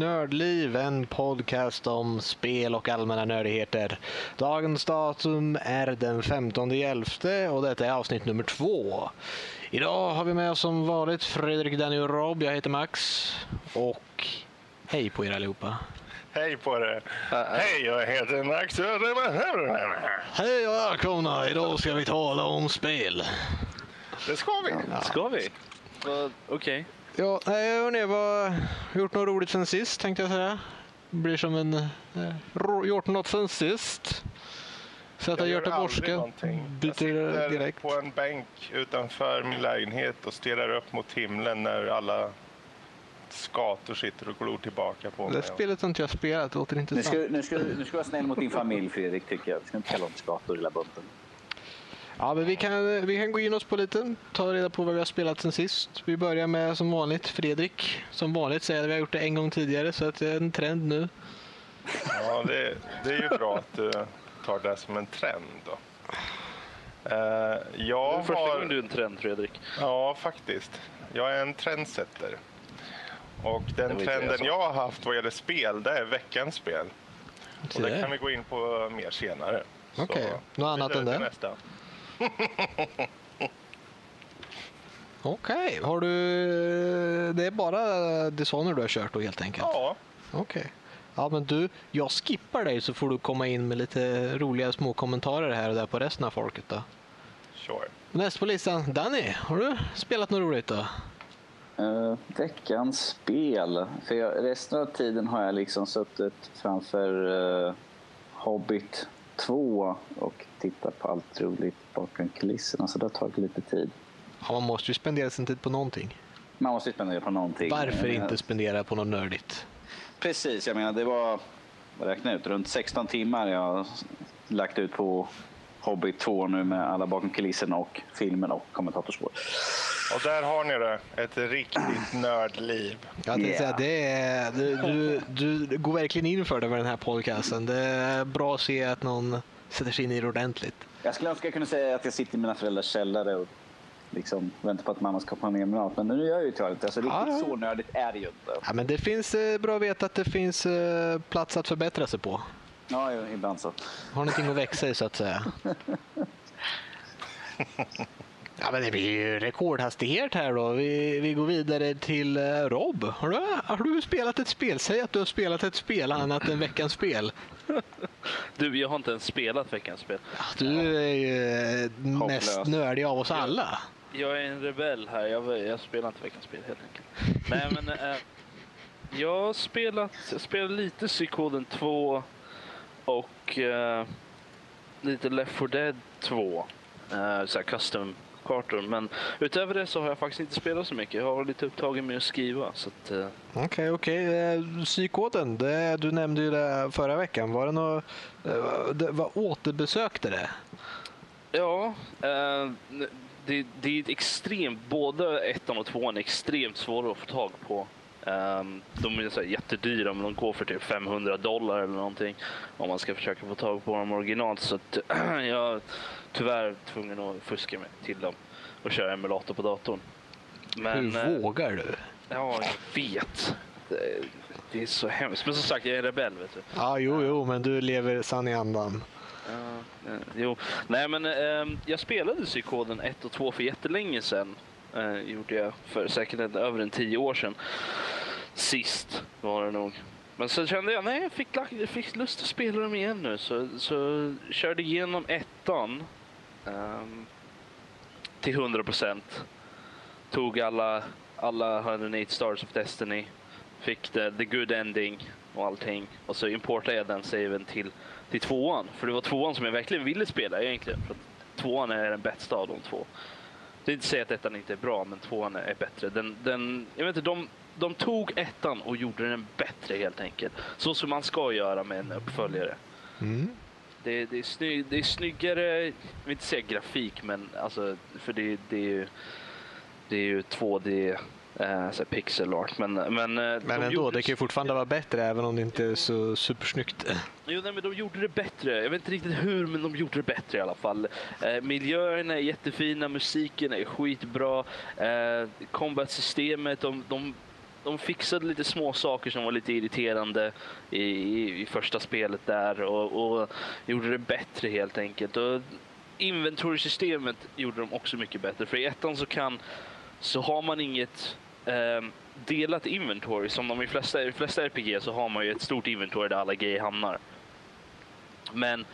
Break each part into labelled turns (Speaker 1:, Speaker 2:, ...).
Speaker 1: Nördliv, en podcast om spel och allmänna nördigheter. Dagens datum är den 15 11 och detta är avsnitt nummer två. Idag har vi med oss som vanligt Fredrik, Danny och Rob. Jag heter Max och hej på er allihopa.
Speaker 2: Hej på er! Hej, jag heter Max.
Speaker 1: Hej och välkomna! Idag ska vi tala om spel.
Speaker 2: Det ska vi.
Speaker 3: Ska vi? Okej.
Speaker 1: Ja, nej, hörni, vad gjort något roligt sen sist tänkte jag säga. Det blir som en... Eh, gjort något sen sist. Sätta
Speaker 2: Jag gör aldrig
Speaker 1: göteborgska.
Speaker 2: någonting. Jag
Speaker 1: Byter
Speaker 2: sitter
Speaker 1: direkt.
Speaker 2: på en bänk utanför min lägenhet och stirrar upp mot himlen när alla skator sitter och glor tillbaka på
Speaker 1: Det
Speaker 2: mig.
Speaker 1: spelet har inte jag spelat, det låter
Speaker 4: Nu
Speaker 1: intressant.
Speaker 4: ska, nu, ska, nu ska du vara snäll mot din familj Fredrik, tycker jag. Du ska inte kalla dem skator hela bunten.
Speaker 1: Ja, men vi kan, vi kan gå in oss på lite, ta reda på vad vi har spelat sen sist. Vi börjar med som vanligt Fredrik. Som vanligt säger vi har gjort det en gång tidigare så att det är en trend nu.
Speaker 2: Ja, det, det är ju bra att du tar det som en trend. Då. Eh,
Speaker 3: Det
Speaker 2: jag
Speaker 3: är första
Speaker 2: har...
Speaker 3: gången du är en trend, Fredrik.
Speaker 2: Ja, faktiskt. Jag är en trendsetter. Och den
Speaker 3: Det
Speaker 2: trenden
Speaker 3: jag
Speaker 2: jag har haft vad gäller spel, det är veckans spel.
Speaker 1: Så
Speaker 2: Och det kan vi gå in på mer senare.
Speaker 1: Okej. Något annat än det?
Speaker 2: Nästa.
Speaker 1: Okej, har du... Det är bara Dishonored du har kört då helt enkelt?
Speaker 2: Ja,
Speaker 1: Okej. Ja, men du, jag skippar dig så får du komma in med lite roliga små kommentarer här och där på resten av folket då.
Speaker 2: sure.
Speaker 1: Näst på listan, Danny, har du spelat något roligt då?
Speaker 4: Uh, veckans spel. För jag, resten av tiden har jag liksom suttit framför eh, Hobbit 2 och tittat på allt roligt bakom kulisserna. Så det har tagit lite tid.
Speaker 1: Ja, man måste ju spendera sin tid på någonting.
Speaker 4: Man måste ju spendera på någonting.
Speaker 1: Varför
Speaker 4: Eh,
Speaker 1: inte spendera på något nördigt?
Speaker 4: Precis, jag menar det var, vad räknar jag ut, runt 16 timmar jag har lagt ut på Hobbit 2 nu med alla bakom kulisserna och filmen och kommentatorspår.
Speaker 2: Och där har ni det. Ett riktigt nördliv.
Speaker 1: Jag tänkte
Speaker 4: Yeah.
Speaker 1: säga, det är, du, du, du går verkligen in för det med den här podcasten. Det är bra att se att någon sätter sig in i det ordentligt.
Speaker 4: Jag skulle önska jag kunde säga att jag sitter i mina föräldrars källare och liksom väntar på att mamma ska komma ner med mat. Men nu gör jag ju tyvärr inte. Alltså, riktigt
Speaker 1: Ja, ja.
Speaker 4: så nördigt är det ju inte.
Speaker 1: Ja, men det finns eh, bra att veta att det finns eh, plats att förbättra sig på.
Speaker 4: Ja, ibland så.
Speaker 1: Har någonting att växa i så att säga. Ja, men det blir ju rekordhastighet här då. Vi, vi går vidare till eh, Rob. Har du, har du spelat ett spel? Säg att du har spelat ett spel annat än veckans spel.
Speaker 3: Du, jag har inte ens spelat veckans spel.
Speaker 1: Du är ju eh, mest
Speaker 4: Hopplös.
Speaker 1: nördig av oss alla.
Speaker 3: Jag är en rebell här. Jag, jag spelar inte veckans spel helt enkelt. Nej, men eh, jag har spelat, jag spelat lite Psykoden 2 och eh, lite Left 4 Dead 2. Eh, så här custom kartor. Men utöver det så har jag faktiskt inte spelat så mycket. Jag har varit lite upptagen med att skriva. Eh,
Speaker 1: Okej, okej. Eh, Psykoden, det, du nämnde ju det förra veckan. Var det något... eh, vad återbesökte det?
Speaker 3: Ja, eh, det, det är ett extremt, både ettan och tvåan är extremt svåra att få tag på. Ehm, de är så jättedyra men de går för typ 500 dollar eller någonting om man ska försöka få tag på dem originalt. Så att, jag tyvärr tvungen att fuska mig till dem och köra emulator på datorn. Men,
Speaker 1: Hur
Speaker 3: eh,
Speaker 1: vågar du?
Speaker 3: Ja, jag vet. Det, det är så hemskt. Men som sagt, jag är rebell vet du.
Speaker 1: Ja, jo, jo, men du lever sann i andan.
Speaker 3: Ja, eh, jo. Nej, men ehm, jag spelade Psykoden 1 och 2 för jättelänge sedan. Eh, gjorde jag för säkert en, över en tio år sedan. Sist var det nog. Men så kände jag, nej, jag fick, jag fick lust att spela dem igen nu. Så, så körde igenom ettan Um, till 100 procent. Tog alla, alla 108 stars of destiny. Fick the, the good ending och allting. Och så importade jag den saven till, till tvåan. För det var tvåan som jag verkligen ville spela egentligen. För att tvåan är den bästa av de två. Det är inte att säga att ettan inte är bra, men tvåan är bättre. Den, den, jag vet inte, de, de tog ettan och gjorde den bättre helt enkelt. Så som man ska göra med en uppföljare.
Speaker 1: Mm.
Speaker 3: Det, det, är, snygg, det är snyggare, jag vill inte säga grafik, men alltså, för det, det är ju det är ju 2D eh, så pixel art. Men, men, eh,
Speaker 1: Men
Speaker 3: de
Speaker 1: ändå, det kan ju fortfarande vara bättre även om det inte är så supersnyggt.
Speaker 3: Jo, nej, men de gjorde det bättre. Jag vet inte riktigt hur, men de gjorde det bättre i alla fall. Eh, miljöerna är jättefina, musiken är skitbra. Eh, Combat-systemet, de, de de fixade lite små saker som var lite irriterande i, i, i första spelet där och, och gjorde det bättre helt enkelt. Och inventory-systemet gjorde de också mycket bättre. För i ettan så kan så har man inget eh, delat inventory. Som de i flesta, i flesta RPG så har man ju ett stort inventory där alla grejer hamnar. Men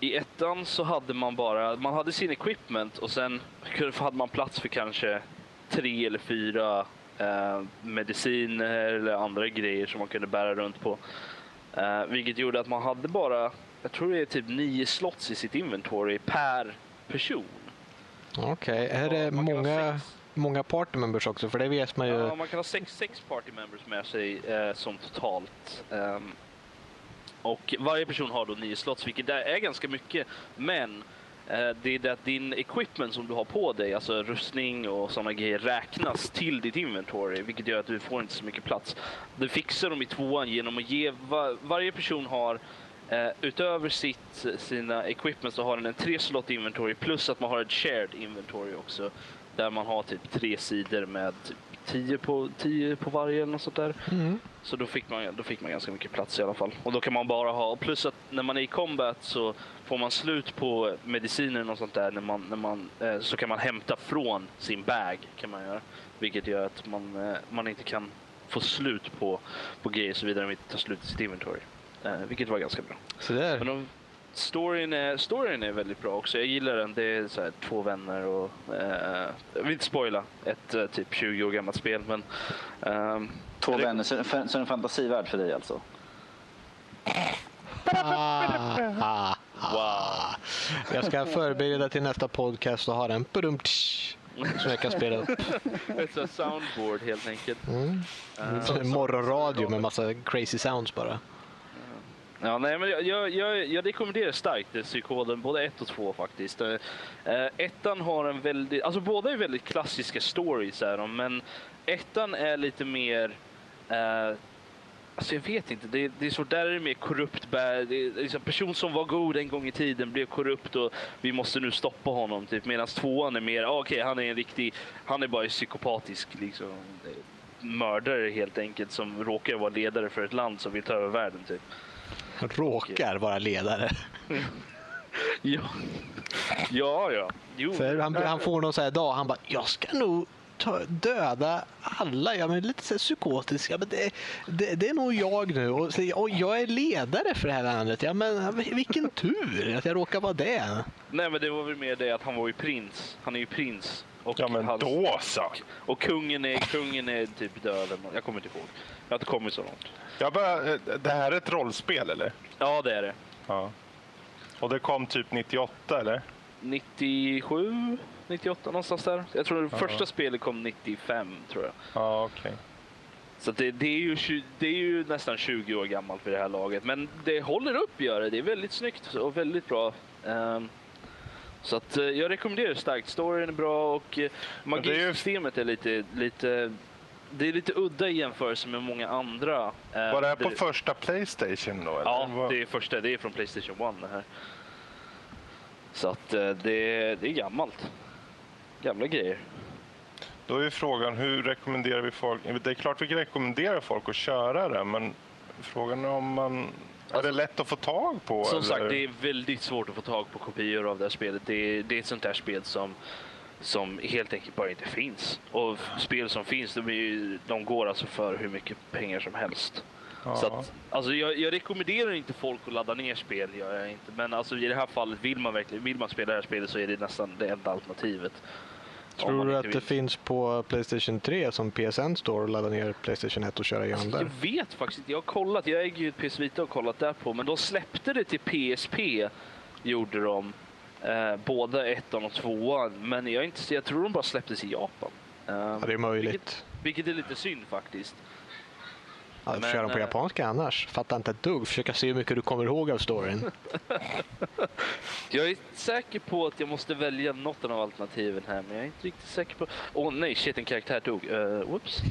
Speaker 3: i ettan så hade man bara, man hade sin equipment och sen hade man plats för kanske tre eller fyra eh, mediciner eller andra grejer som man kunde bära runt på. Eh, vilket gjorde att man hade bara, jag tror det är typ nio slots i sitt inventory per person.
Speaker 1: Okej, är det många, många party members också? För det vet man ju.
Speaker 3: Ja, man kan ha sex, sex party members med sig eh, som totalt. Ehm, och varje person har då nio slots, vilket är ganska mycket. Men eh, Eh, det är det att din equipment som du har på dig, alltså rustning och sådana grejer, räknas till ditt inventory, vilket gör att du får inte så mycket plats. Det fixar de i tvåan genom att ge var, varje person har Uh, utöver sitt, sina equipment så har den en tre slott inventory plus att man har ett shared inventory också. Där man har typ tre sidor med typ 10 på, 10 på varje något sånt där.
Speaker 1: Mm.
Speaker 3: Så då fick, man, då fick man ganska mycket plats i alla fall. Och då kan man bara ha, plus att när man är i combat så får man slut på mediciner och sånt där. När man, när man, eh, så kan man hämta från sin bag kan man göra. Vilket gör att man, eh, man inte kan få slut på, på grejer såvida de inte tar slut i sitt inventory. Eh, vilket var ganska bra.
Speaker 1: Så där.
Speaker 3: Storyn, är, storyn är väldigt bra också. Jag gillar den. Det är så här, två vänner och... Eh, jag vill inte spoila ett eh, typ 20 år gammalt spel men... ehm,
Speaker 4: Två vänner, så, så är det en fantasivärld för dig alltså?
Speaker 1: Ah, ah,
Speaker 3: Wow.
Speaker 1: Jag ska förbereda till nästa podcast och ha en pudum som jag kan spela upp.
Speaker 3: Ett soundboard helt enkelt.
Speaker 1: Mm.
Speaker 3: Eh,
Speaker 1: Morgonradio med massa crazy sounds bara.
Speaker 3: Ja, nej, men jag, jag, jag, jag rekommenderar starkt psykoden, både 1 och 2 faktiskt. Eh, eh, ettan har en väldigt, alltså båda är väldigt klassiska stories är de, men ettan är lite mer, eh, alltså jag vet inte, det, det är så där är det mer korrupt, det är liksom person som var god en gång i tiden blev korrupt och vi måste nu stoppa honom typ, medan tvåan är mer, ah, okej han är en riktig, han är bara en psykopatisk liksom mördare helt enkelt som råkar vara ledare för ett land som vill ta över världen typ.
Speaker 1: Råkar vara ledare.
Speaker 3: Ja, ja. ja. Jo.
Speaker 1: För han, han får någon så här dag, han bara, jag ska nog döda alla. Ja, men lite så psykotisk. Ja, men det, det, det är nog jag nu. Och, så, och jag är ledare för det här landet. Ja, men vilken tur att jag råkar vara det.
Speaker 3: Nej, men det var väl mer det att han var ju prins. Han är ju prins. Och
Speaker 2: Ja, men
Speaker 3: hans-
Speaker 2: då så.
Speaker 3: Och kungen är, kungen är typ död. Jag kommer inte ihåg. Jag har inte kommit så långt.
Speaker 2: Jag bara, eh, det här är ett rollspel eller?
Speaker 3: Ja, det är det.
Speaker 2: Ja. Och det kom typ 98 eller?
Speaker 3: 97, 98 någonstans där. Jag tror det
Speaker 2: Ja.
Speaker 3: första spelet kom 95 tror jag.
Speaker 2: Ja, okej.
Speaker 3: Så att det, det, är ju, det är ju nästan 20 år gammalt vid det här laget. Men det håller upp gör det. Det är väldigt snyggt och väldigt bra. Ehm, så att eh, jag rekommenderar starkt. Storyn är bra och
Speaker 2: ju-
Speaker 3: magisystemet är lite, lite det är lite udda i jämförelse med många andra. eh,
Speaker 2: Var det här på
Speaker 3: det-
Speaker 2: första Playstation då? Eller?
Speaker 3: Ja, det är första. Det är från Playstation 1 det här. Så att eh, det, det är gammalt. Gamla grejer.
Speaker 2: Då är frågan, hur rekommenderar vi folk? Det är klart vi rekommenderar folk att köra det, men frågan är om man... är det lätt att få tag på?
Speaker 3: Som
Speaker 2: eller?
Speaker 3: sagt, det är väldigt svårt att få tag på kopior av det här spelet. Det är, det är ett sånt här spel som, som helt enkelt bara inte finns. Och spel som finns, de, ju, de går alltså för hur mycket pengar som helst.
Speaker 2: Ja.
Speaker 3: Så att, alltså jag, jag rekommenderar inte folk att ladda ner spel, gör jag inte. Men alltså i det här fallet, vill man verkligen vill man spela det här spelet så är det nästan det enda alternativet.
Speaker 1: Tror du att det finns på Playstation 3 som PSN står och ladda ner Playstation 1 och köra igenom
Speaker 3: Alltså,
Speaker 1: där?
Speaker 3: jag vet faktiskt inte. Jag har kollat. Jag äger ju ett PS Vita och kollat där på. Men de släppte det till PSP. Gjorde de. Eh, båda ettan och tvåan. Men jag, är inte, jag tror de bara släpptes i Japan. Eh,
Speaker 1: Ja, det är möjligt.
Speaker 3: Vilket, vilket är lite synd faktiskt.
Speaker 1: Ja,
Speaker 3: men,
Speaker 1: kör dem på
Speaker 3: eh,
Speaker 1: japanska annars. Fattar inte ett dugg. Försöka se hur mycket du kommer ihåg av storyn.
Speaker 3: Jag är säker på att jag måste välja något av alternativen här. Men jag är inte riktigt säker på... Åh nej, shit en karaktär dog. Uh, whoops.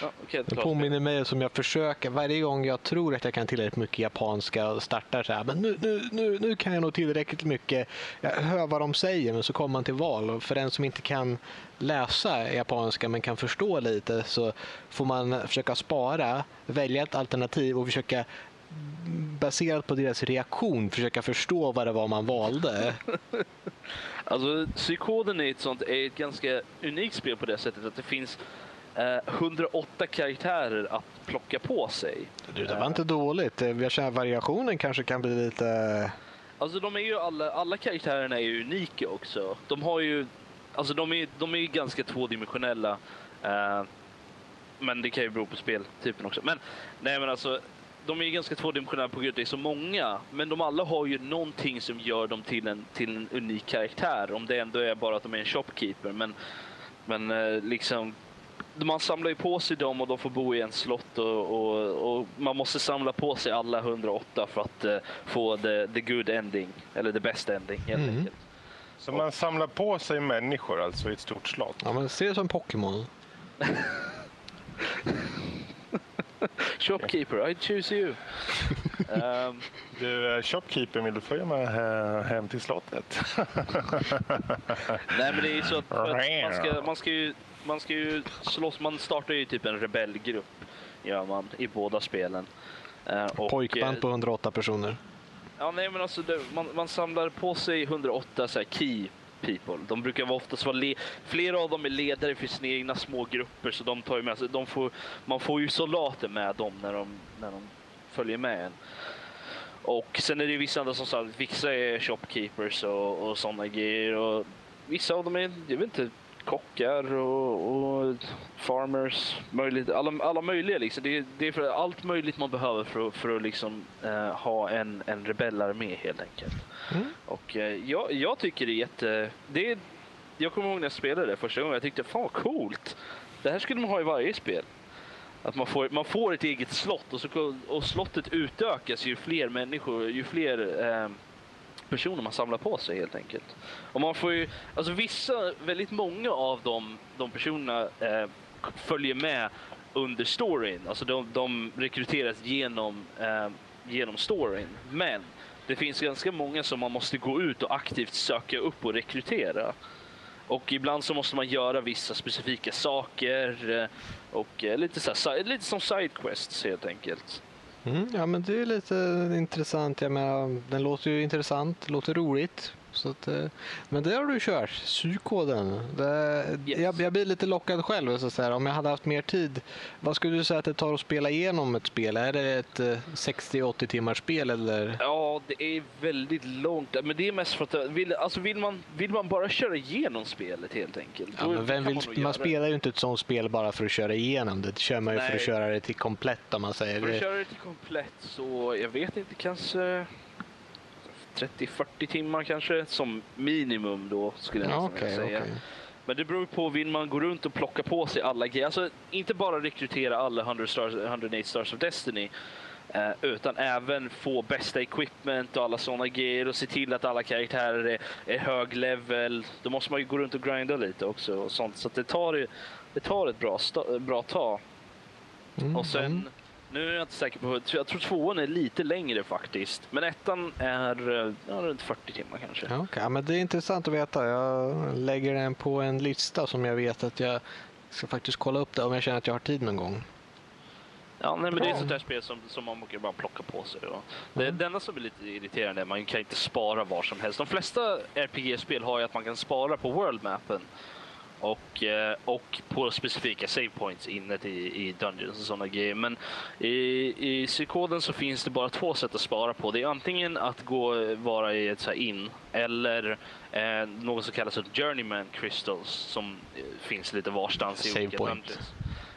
Speaker 3: Ja,
Speaker 1: Det påminner mig som jag försöker, varje gång jag tror att jag kan tillräckligt mycket japanska och startar så här, men nu, nu, nu, nu kan jag nog tillräckligt mycket. Jag hör vad de säger, men så kommer man till val. Och för den som inte kan läsa japanska men kan förstå lite så får man försöka spara, välja ett alternativ och försöka baserat på deras reaktion försöka förstå vad det var man valde.
Speaker 3: Alltså, Psykoden är ett, sånt, är ett ganska unikt spel på det sättet att det finns 108 karaktärer att plocka på sig.
Speaker 1: Du, det var inte dåligt. Jag känner att variationen kanske kan bli lite...
Speaker 3: Alltså de är ju alla, alla karaktärerna är ju unika också. De har ju, alltså de är, de är ju ganska tvådimensionella. eh, men det kan ju bero på speltypen också. Men nej men alltså, de är ju ganska tvådimensionella på grund av att det är så många. Men de alla har ju någonting som gör dem till en, till en unik karaktär. Om det ändå är bara att de är en shopkeeper. Men, men eh, liksom, man samlar ju på sig dem och de får bo i en slott och, och, och man måste samla på sig alla 108 för att eh, få the, the good ending, eller the best ending helt
Speaker 1: Mm.
Speaker 3: enkelt.
Speaker 2: Så man samlar på sig människor alltså i ett stort slott.
Speaker 1: Ja, men se det som Pokémon.
Speaker 3: Shopkeeper, I choose you. Ehm,
Speaker 2: Du, eh, shopkeeper, vill du följa med eh, hem till slottet?
Speaker 3: nej men det är ju så att man, ska, man, ska ju, man ska ju slåss, man startar ju typ en rebellgrupp gör man i båda spelen. Eh, och,
Speaker 1: Pojkband
Speaker 3: eh,
Speaker 1: på 108 personer.
Speaker 3: Ja, nej, men alltså det, man, man samlar på sig 108 så här, key people. De brukar vara oftast vara le- flera av dem är ledare för sina egna små grupper så de tar ju med sig, de får, man får ju soldater med dem när de, när de följer med en. Och sen är det vissa andra som sagt, vissa är shopkeepers och, och sådana grejer och vissa av dem är, jag vet inte, kockar och, och farmers, möjligt, alla, alla möjliga liksom. Det, är- det är för allt möjligt man behöver för, att- för att liksom eh, ha en, en rebellarmé helt enkelt.
Speaker 1: Mm.
Speaker 3: Och eh, jag, jag tycker det är jätte... Det är, jag kommer ihåg när jag spelade det första gången, jag tyckte fan vad coolt. Det här skulle man ha i varje spel. Att man får, man får ett eget slott och, så, och slottet utökas ju fler människor, ju fler eh, personer man samlar på sig helt enkelt. Och man får ju, alltså vissa, väldigt många av de, de personerna eh, följer med under storyn. Alltså de, de rekryteras genom, eh, genom storyn. Men det finns ganska många som man måste gå ut och aktivt söka upp och rekrytera. Och ibland så måste man göra vissa specifika saker eh, och eh, lite, så här, lite som sidequests helt enkelt.
Speaker 1: Mm, ja, men det är lite intressant. Jag menar, den låter ju intressant, låter roligt. Så att, eh, men det har du kört, psykoden. Det,
Speaker 3: Yes.
Speaker 1: jag, jag blir lite lockad själv. Så att säga. Om jag hade haft mer tid, vad skulle du säga att det tar att spela igenom ett spel? Är det ett eh, 60-80 timmars spel eller?
Speaker 3: Ja, det är väldigt långt. Men det är mest för att eh, vill, alltså vill, man, vill man bara köra igenom spelet helt enkelt.
Speaker 1: Ja, men vem vill, man,
Speaker 3: det.
Speaker 1: spelar ju inte ett sånt spel bara för att köra igenom det. Det kör man ju för
Speaker 3: Nej.
Speaker 1: att köra det till komplett om man säger
Speaker 3: För att köra det till komplett så, jag vet inte, kanske 30-40 timmar kanske som minimum då skulle jag
Speaker 1: Ja, okej,
Speaker 3: säga.
Speaker 1: okej.
Speaker 3: Men det beror på, vill man gå runt och plocka på sig alla grejer, alltså inte bara rekrytera alla 100 stars, 108 Stars of Destiny, eh, utan även få bästa equipment och alla sådana grejer och se till att alla karaktärer är, är hög level. Då måste man ju gå runt och grinda lite också och sånt, så det tar, det tar ett bra, bra tag.
Speaker 1: Mm,
Speaker 3: Och sen,
Speaker 1: mm.
Speaker 3: Nu är jag inte säker på, jag tror tvåan är lite längre faktiskt. Men ettan är eh, ja, runt 40 timmar kanske.
Speaker 1: Ja. Ja, men det är intressant att veta. Jag lägger den på en lista som jag vet att jag ska faktiskt kolla upp det om jag känner att jag har tid någon gång.
Speaker 3: Ja, nej, men det är ett sånt där spel som, som man brukar bara plocka på sig. Och det,
Speaker 1: Mm.
Speaker 3: det enda som är lite irriterande är att man kan inte spara var som helst. De flesta RPG-spel har ju att man kan spara på world-mappen. Och, eh, och på specifika save points inne i, i Dungeons och sådana grejer. Men i, i Psykoden så finns det bara två sätt att spara på. Det är antingen att gå vara i ett så in eller eh, något som kallas för Journeyman Crystals som eh, finns lite varstans i
Speaker 1: Save
Speaker 3: olika
Speaker 1: point.
Speaker 3: dungeons.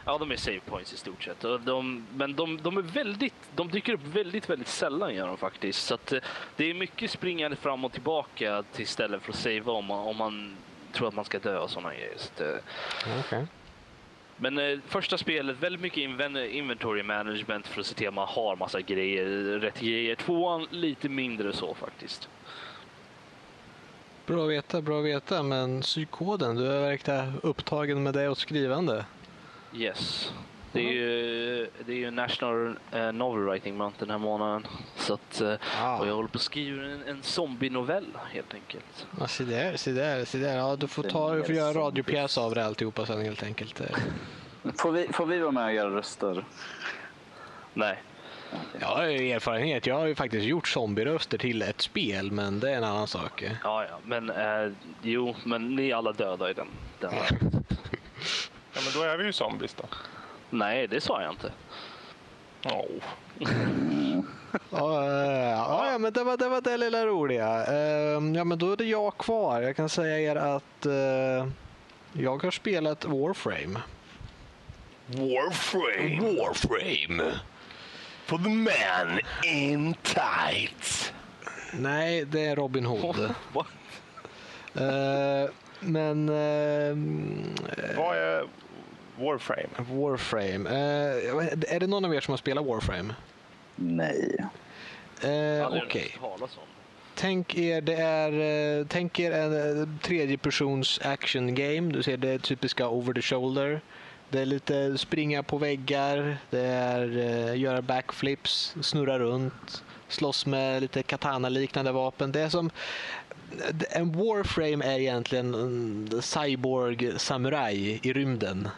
Speaker 3: Ja, de är save points i stort sett. De, men de, de är väldigt, de dyker upp väldigt, väldigt sällan gör de faktiskt. Så att, eh, det är mycket springande fram och tillbaka till istället för att savea om, man- om man tror att man ska dö och sådana grejer. Så att, eh,
Speaker 1: okej.
Speaker 3: men eh, första spelet, väldigt mycket inven- inventory management för att se till att man har massa grejer, rätt grejer. Tvåan, lite mindre så faktiskt.
Speaker 1: Bra att veta, bra att veta. Men psykoden, du verkligen upptagen med det och skrivande.
Speaker 3: Yes. Det är ju, det är ju National eh, Novel Writing Month den här månaden. Så att, eh,
Speaker 1: Ah.
Speaker 3: Och jag håller på att skriva en, en zombie-novell helt enkelt.
Speaker 1: Ja, se där, se där, se där. Ja, du får, ta, du får göra radiopjäs av det alltihopa sen helt enkelt. Eh,
Speaker 4: Får vi, får vi vara med och göra röster?
Speaker 3: Nej.
Speaker 1: Jag har ju erfarenhet. Jag har ju faktiskt gjort zombieröster till ett spel, men det är en annan sak.
Speaker 3: Ja, ja. Men eh, jo, men ni är alla döda i den. den
Speaker 2: Ja, men då är vi ju zombies då.
Speaker 3: Nej, det sa jag inte.
Speaker 2: Oh.
Speaker 1: Ja, ja, ja, men det var det, var det lilla roliga. Eh, Ja, men då är det jag kvar. Jag kan säga er att eh, jag har spelat Warframe.
Speaker 2: Warframe
Speaker 1: Warframe?
Speaker 2: for the man in tights.
Speaker 1: Nej, det är Robin Hood.
Speaker 3: What?
Speaker 1: Eh, men eh,
Speaker 2: Vad är Warframe?
Speaker 1: Warframe. Eh, är det någon av er som har spelat Warframe?
Speaker 4: Nej.
Speaker 3: Aldrig
Speaker 1: Okej.
Speaker 3: om.
Speaker 1: Tänk er, det är, eh, tänk er en eh, tredje persons action game. Du ser det typiska over the shoulder. Det är lite springa på väggar, det är göra backflips, snurra runt, slåss med lite katana-liknande vapen. Det är som en Warframe är egentligen en cyborg samurai i rymden.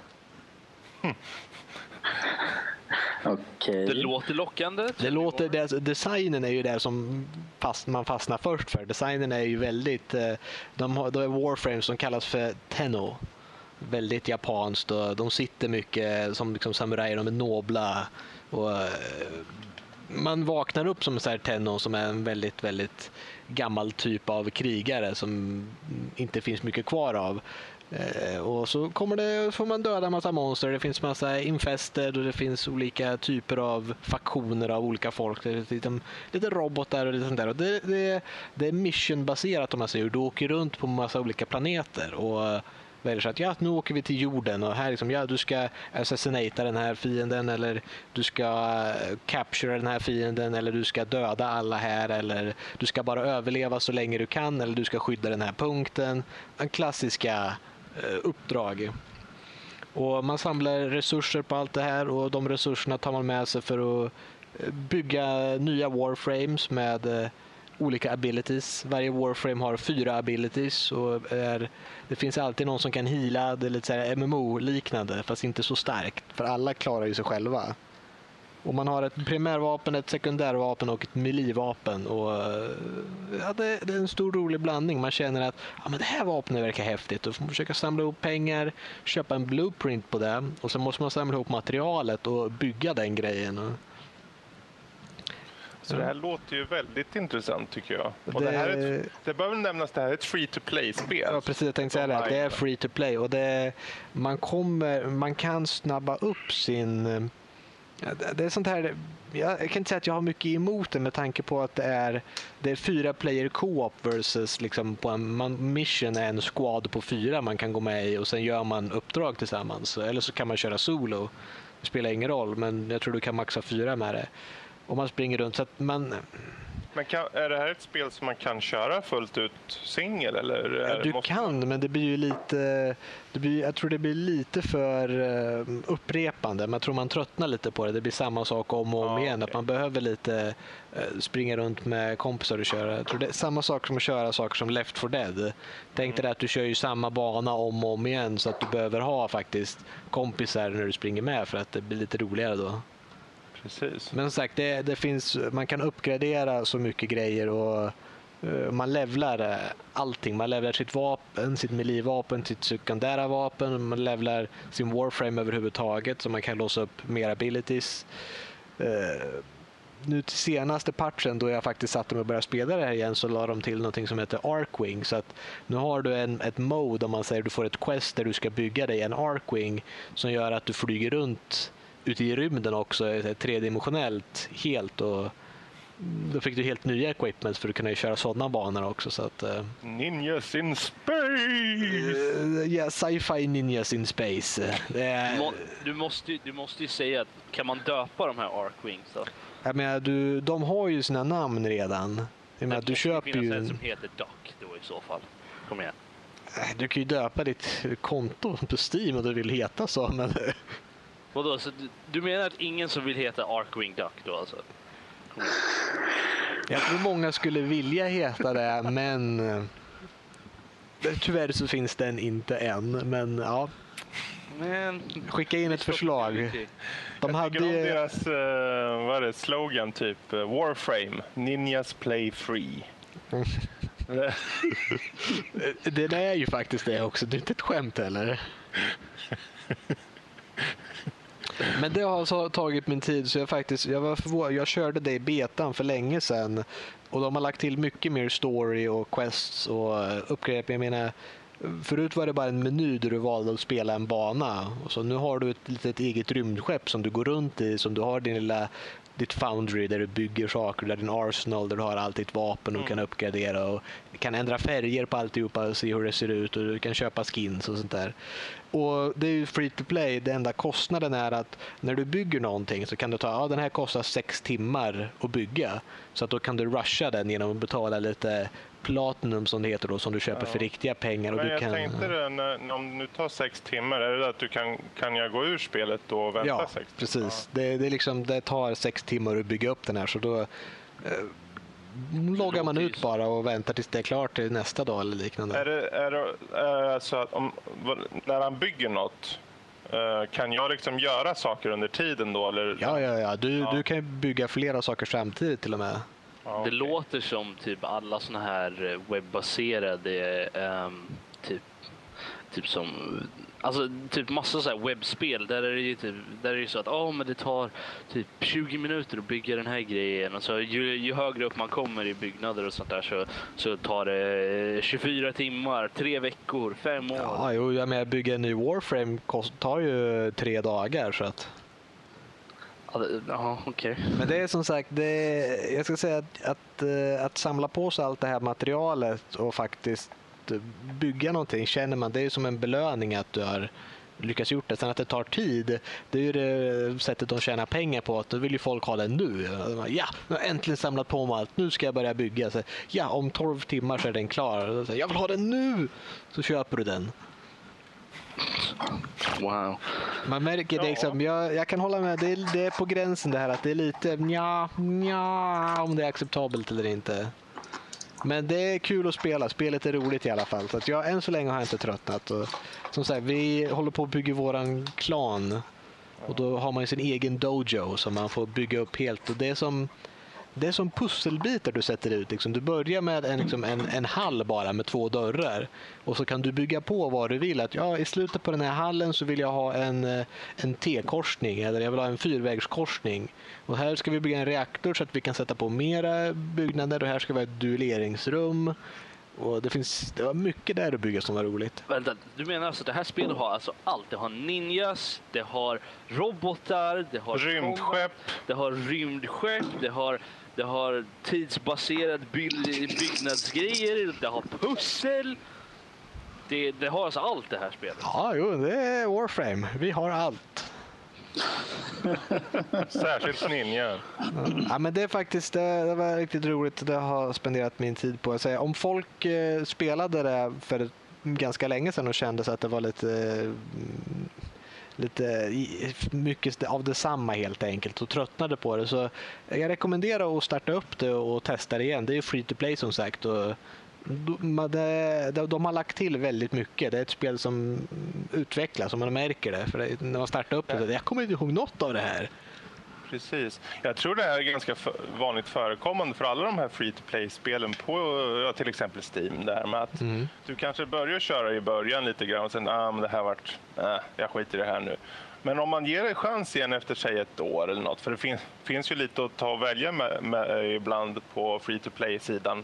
Speaker 4: Okej.
Speaker 3: Det låter lockande.
Speaker 1: Det låter, det, designen är ju det som fast, man fastnar först för. Designen är ju väldigt, eh, de har, de är Warframes som kallas för Tenno. Väldigt japanskt och de sitter mycket som liksom samurajer, de är nobla. Och, eh, man vaknar upp som en sån här Tenno som är en väldigt, väldigt gammal typ av krigare som inte finns mycket kvar av. Eh, och så kommer det, får man döda en massa monster. Det finns massa infester och det finns olika typer av faktioner av olika folk. Det är lite, liksom lite robotar och lite sånt där. Och det, det, det är missionbaserat om man säger. Du åker runt på massa olika planeter och eh, väljer så att ja, nu åker vi till jorden och här liksom, ja, du ska assassinata den här fienden eller du ska eh, capture den här fienden eller du ska döda alla här eller du ska bara överleva så länge du kan eller du ska skydda den här punkten. En klassiska Eh, uppdrag. Och man samlar resurser på allt det här och de resurserna tar man med sig för att eh, bygga nya warframes med eh, olika abilities. Varje warframe har fyra abilities och är, det finns alltid någon som kan heala. Det är lite MMO-liknande fast inte så starkt för alla klarar ju sig själva. Och man har ett primärvapen, ett sekundärvapen och ett melee-vapen. Och, eh, ja, det, det är en stor rolig blandning. Man känner att ja, men det här vapnet verkar häftigt. Och får man försöka samla ihop pengar, köpa en blueprint på det. Och sen måste man samla ihop materialet och bygga den grejen.
Speaker 2: Så det här låter ju väldigt intressant tycker jag. Och
Speaker 1: Det-
Speaker 2: det, här är ett, det väl nämnas, det här är ett free to play-spel.
Speaker 1: Ja, precis. Jag tänkte säga det. Det är free to play och det, man, kommer, man kan snabba upp sin det- är sånt här... Jag kan inte säga att jag har mycket emot det med tanke på att det är, det är fyra player co-op versus liksom på en man, mission är en squad på fyra man kan gå med i och sen gör man uppdrag tillsammans. Eller så kan man köra solo. Det spelar ingen roll men jag tror du kan maxa fyra med det. Och man springer runt så att man...
Speaker 2: Men kan, är det här ett spel som man kan köra fullt ut singel? Eller
Speaker 1: Du
Speaker 2: måste-
Speaker 1: kan, men det blir ju lite... Det blir, jag tror det blir lite för eh, upprepande. Man tror man tröttnar lite på det. Det blir samma sak om och om
Speaker 2: Ja,
Speaker 1: igen.
Speaker 2: okej.
Speaker 1: Att man behöver lite eh, springa runt med kompisar och köra. Jag tror det är samma sak som att köra saker som Left 4 Dead. Tänk dig att du kör ju samma bana om och om igen så att du behöver ha faktiskt kompisar när du springer med för att det blir lite roligare då.
Speaker 2: Precis.
Speaker 1: Men som sagt, det, det finns, man kan uppgradera så mycket grejer och uh, man levlar eh, allting. Man levlar sitt vapen, sitt melee-vapen, sitt sekundära vapen. Man levlar sin warframe överhuvudtaget så man kan låsa upp mer abilities. Uh, nu till senaste patchen då jag faktiskt satte mig och började spela det här igen så la de till någonting som heter Arkwing. Så att nu har du en, ett mode om man säger du får ett quest där du ska bygga dig en Arkwing som gör att du flyger runt ute i rymden också tredimensionellt helt och då fick du helt nya equipment för att kunna köra sådana banor också. Så att, eh,
Speaker 2: Ninjas in space!
Speaker 1: eh, ja, sci-fi ninjas in space. Eh, är,
Speaker 3: Må, du, måste, ju- du måste ju säga att kan man döpa de här Arkwings då?
Speaker 1: jag menar, du, de har ju sina namn redan. Jag menar,
Speaker 3: Det
Speaker 1: du köper ju...
Speaker 3: en som heter Duck då i så fall. Kom igen.
Speaker 1: Du kan ju döpa ditt konto på Steam om du vill heta så. Men
Speaker 3: Vadå, så du, du menar att ingen som vill heta Arkwing Duck då alltså?
Speaker 1: Jag tror många skulle vilja heta det, men eh, tyvärr så finns den inte än. Men ja,
Speaker 3: Men...
Speaker 1: skicka in ett förslag. De
Speaker 2: jag
Speaker 1: hade
Speaker 2: om deras eh, vad är det, slogan, typ eh, Warframe. Ninjas play free.
Speaker 1: Det är ju faktiskt det också, det är inte ett skämt heller. Men det har alltså tagit min tid så jag faktiskt, jag var förvånad. Jag körde det i betan för länge sedan och de har lagt till mycket mer story och quests och eh, uppgrepp. Jag menar, förut var det bara en meny där du valde att spela en bana så nu har du ett litet eget rymdskepp som du går runt i, som du har din lilla ditt foundry där du bygger saker, där din arsenal där du har allt ditt vapen och kan uppgradera och kan ändra färger på alltihopa och se hur det ser ut och du kan köpa skins och sånt där. Och det är ju free to play. Det enda kostnaden är att när du bygger någonting så kan du ta, ja den här kostar sex timmar att bygga. Så att då kan du rusha den genom att betala lite platinum som det heter då, som du köper för riktiga pengar. Och
Speaker 2: Men
Speaker 1: du
Speaker 2: jag
Speaker 1: kan...
Speaker 2: tänkte det, när, om nu tar sex timmar, är det att du kan, kan jag gå ur spelet då och vänta
Speaker 1: Ja,
Speaker 2: sex timmar?
Speaker 1: precis. Det, det, är liksom, det tar sex timmar att bygga upp den här så då eh, loggar man ut bara och väntar tills det är klart till nästa dag eller liknande.
Speaker 2: Är det, är det är så att om, när han bygger något, eh, kan jag liksom göra saker under tiden då? Eller?
Speaker 1: Ja, ja, ja. Du,
Speaker 2: Ja.
Speaker 1: du kan bygga flera saker samtidigt till och med.
Speaker 2: Ja,
Speaker 3: Det låter som typ alla såna här eh, webbaserade ehm, typ, typ som Alltså typ massa så här webbspel där är det ju typ, där är det ju så att oh, men det tar typ 20 minuter att bygga den här grejen och så ju, ju högre upp man kommer i byggnader och sånt där så, så tar det eh, 24 timmar, tre veckor, fem år.
Speaker 1: Ja, jo, jag menar, bygga en ny Warframe kost, tar ju tre dagar. Så att.
Speaker 3: Ja, det-
Speaker 1: Men det är som sagt, det, jag ska säga att, att, eh, att samla på sig allt det här materialet och faktiskt eh, bygga någonting känner man, det är som en belöning att du har lyckats gjort det. Sen att det tar tid, det är ju det sättet de tjänar pengar på. Att då vill ju folk ha det nu. Ja, nu har jag äntligen samlat på mig allt. Nu ska jag börja bygga. Så, ja, om 12 timmar så är den klar. Så, jag vill ha den nu! Så köper du den.
Speaker 3: Wow.
Speaker 1: Man märker det
Speaker 2: Ja.
Speaker 1: liksom, jag, jag kan hålla med, det är, det är på gränsen det här att det är lite nja, nja, om det är acceptabelt eller inte. Men det är kul att spela, spelet är roligt i alla fall. Så att jag, än så länge har jag inte tröttnat. Och, som sagt, vi håller på att bygga våran klan. Och då har man ju sin egen dojo som man får bygga upp helt. Och det är som, det är som pusselbitar du sätter ut. Liksom. Du börjar med en, liksom en, en hall bara med två dörrar. Och så kan du bygga på vad du vill. Att ja, I slutet på den här hallen så vill jag ha en, eh, en T-korsning eller jag vill ha en fyrvägskorsning. Och här ska vi bygga en reaktor så att vi kan sätta på mera byggnader och här ska vi ha ett duelleringsrum. Och det, finns, det var mycket där att bygga som var roligt.
Speaker 3: Vänta, du menar alltså att det här spelet har alltså allt? Det har ninjas, det har robotar, det har
Speaker 2: Rymdskepp.
Speaker 3: det har rymdskepp, det har, det har tidsbaserad byggnadsgrejer, det har pussel. Det, det har alltså allt det här spelet.
Speaker 1: Ja, jo, det är Warframe. Vi har allt.
Speaker 2: Särskilt ninja.
Speaker 1: Ja, men det är faktiskt det, det var riktigt roligt. Det har spenderat min tid på. säga. Om folk eh, spelade det för ganska länge sedan och kände sig att det var lite lite mycket av detsamma helt enkelt och tröttnade på det. Så jag rekommenderar att starta upp det och testa det igen. Det är free to play som sagt. Och de, har lagt till väldigt mycket. Det är ett spel som utvecklas och man märker det. För när man startar upp det, jag kommer inte ihåg något av det här.
Speaker 2: Precis. Jag tror det här är ganska vanligt förekommande för alla de här free to play-spelen på till exempel Steam. Där med att Du kanske börjar köra i början lite grann och sen ah, men det här vart, äh, jag skiter i det här nu. Men om man ger det chans igen efter säg ett år eller något, för det finns, finns ju lite att ta och välja med, med ibland på free to play-sidan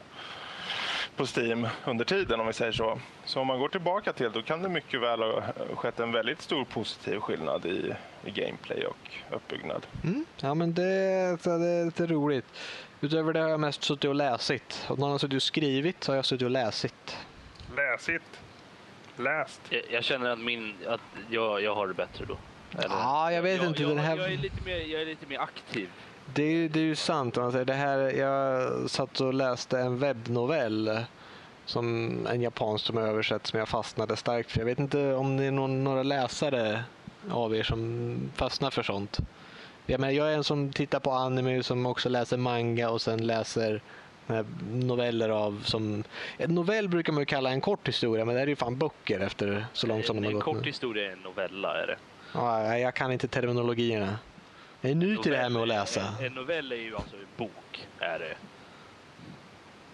Speaker 2: på Steam under tiden om vi säger så. Så om man går tillbaka till då kan det mycket väl ha skett en väldigt stor positiv skillnad i, i gameplay och uppbyggnad.
Speaker 1: Mm. Ja, men det, så det är lite roligt. Utöver det har jag mest suttit och läsit. Om någon har suttit och skrivit så har jag suttit och läsit.
Speaker 2: Läsigt. Läst.
Speaker 3: Jag, jag känner att, min, att jag, jag har det bättre då. Eller?
Speaker 1: Ja, jag vet
Speaker 3: jag,
Speaker 1: inte.
Speaker 3: Jag,
Speaker 1: den här...
Speaker 3: jag, är lite mer, jag är lite mer aktiv.
Speaker 1: Det, det är ju sant. säger. Det här, jag satt och läste en webbnovell som en japansk som är översatt som jag fastnade starkt för. Jag vet inte om det är någon, några läsare av er som fastnar för sånt. Jag, menar, jag är en som tittar på anime som också läser manga och sen läser noveller av som... En novell brukar man ju kalla en kort historia men det är ju fan böcker efter så långt som
Speaker 3: en,
Speaker 1: de har
Speaker 3: en
Speaker 1: gått
Speaker 3: kort
Speaker 1: nu.
Speaker 3: historia är en novella. Är det.
Speaker 1: Ja, jag kan inte terminologierna. Jag är ny till det här med att läsa.
Speaker 3: En, en novell är ju alltså en bok. Är det.